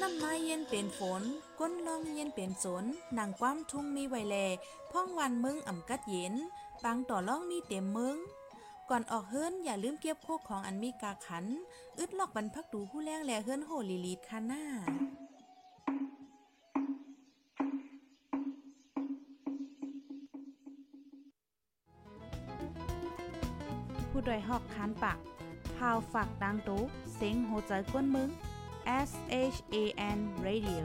น้ำไม้เย็นเป็นฝน ก้นลองเย็นเป็นสนนางความทุ่งมีไวแลพ่องวันมึงอ่ำกัดเย็นปางต่อล่องมีเต็มมึง ก่อนออกเฮิรนอย่าลืมเก็บโคกของอันมีกาขัน อึดลอกบรรพักดูผู้แรงแลเฮิรนโหลีลีดคาหน้าผู้ดยหอกคานปากพาวฝากดังตู้เซ็งโหใจกวนมึง S H A N Radio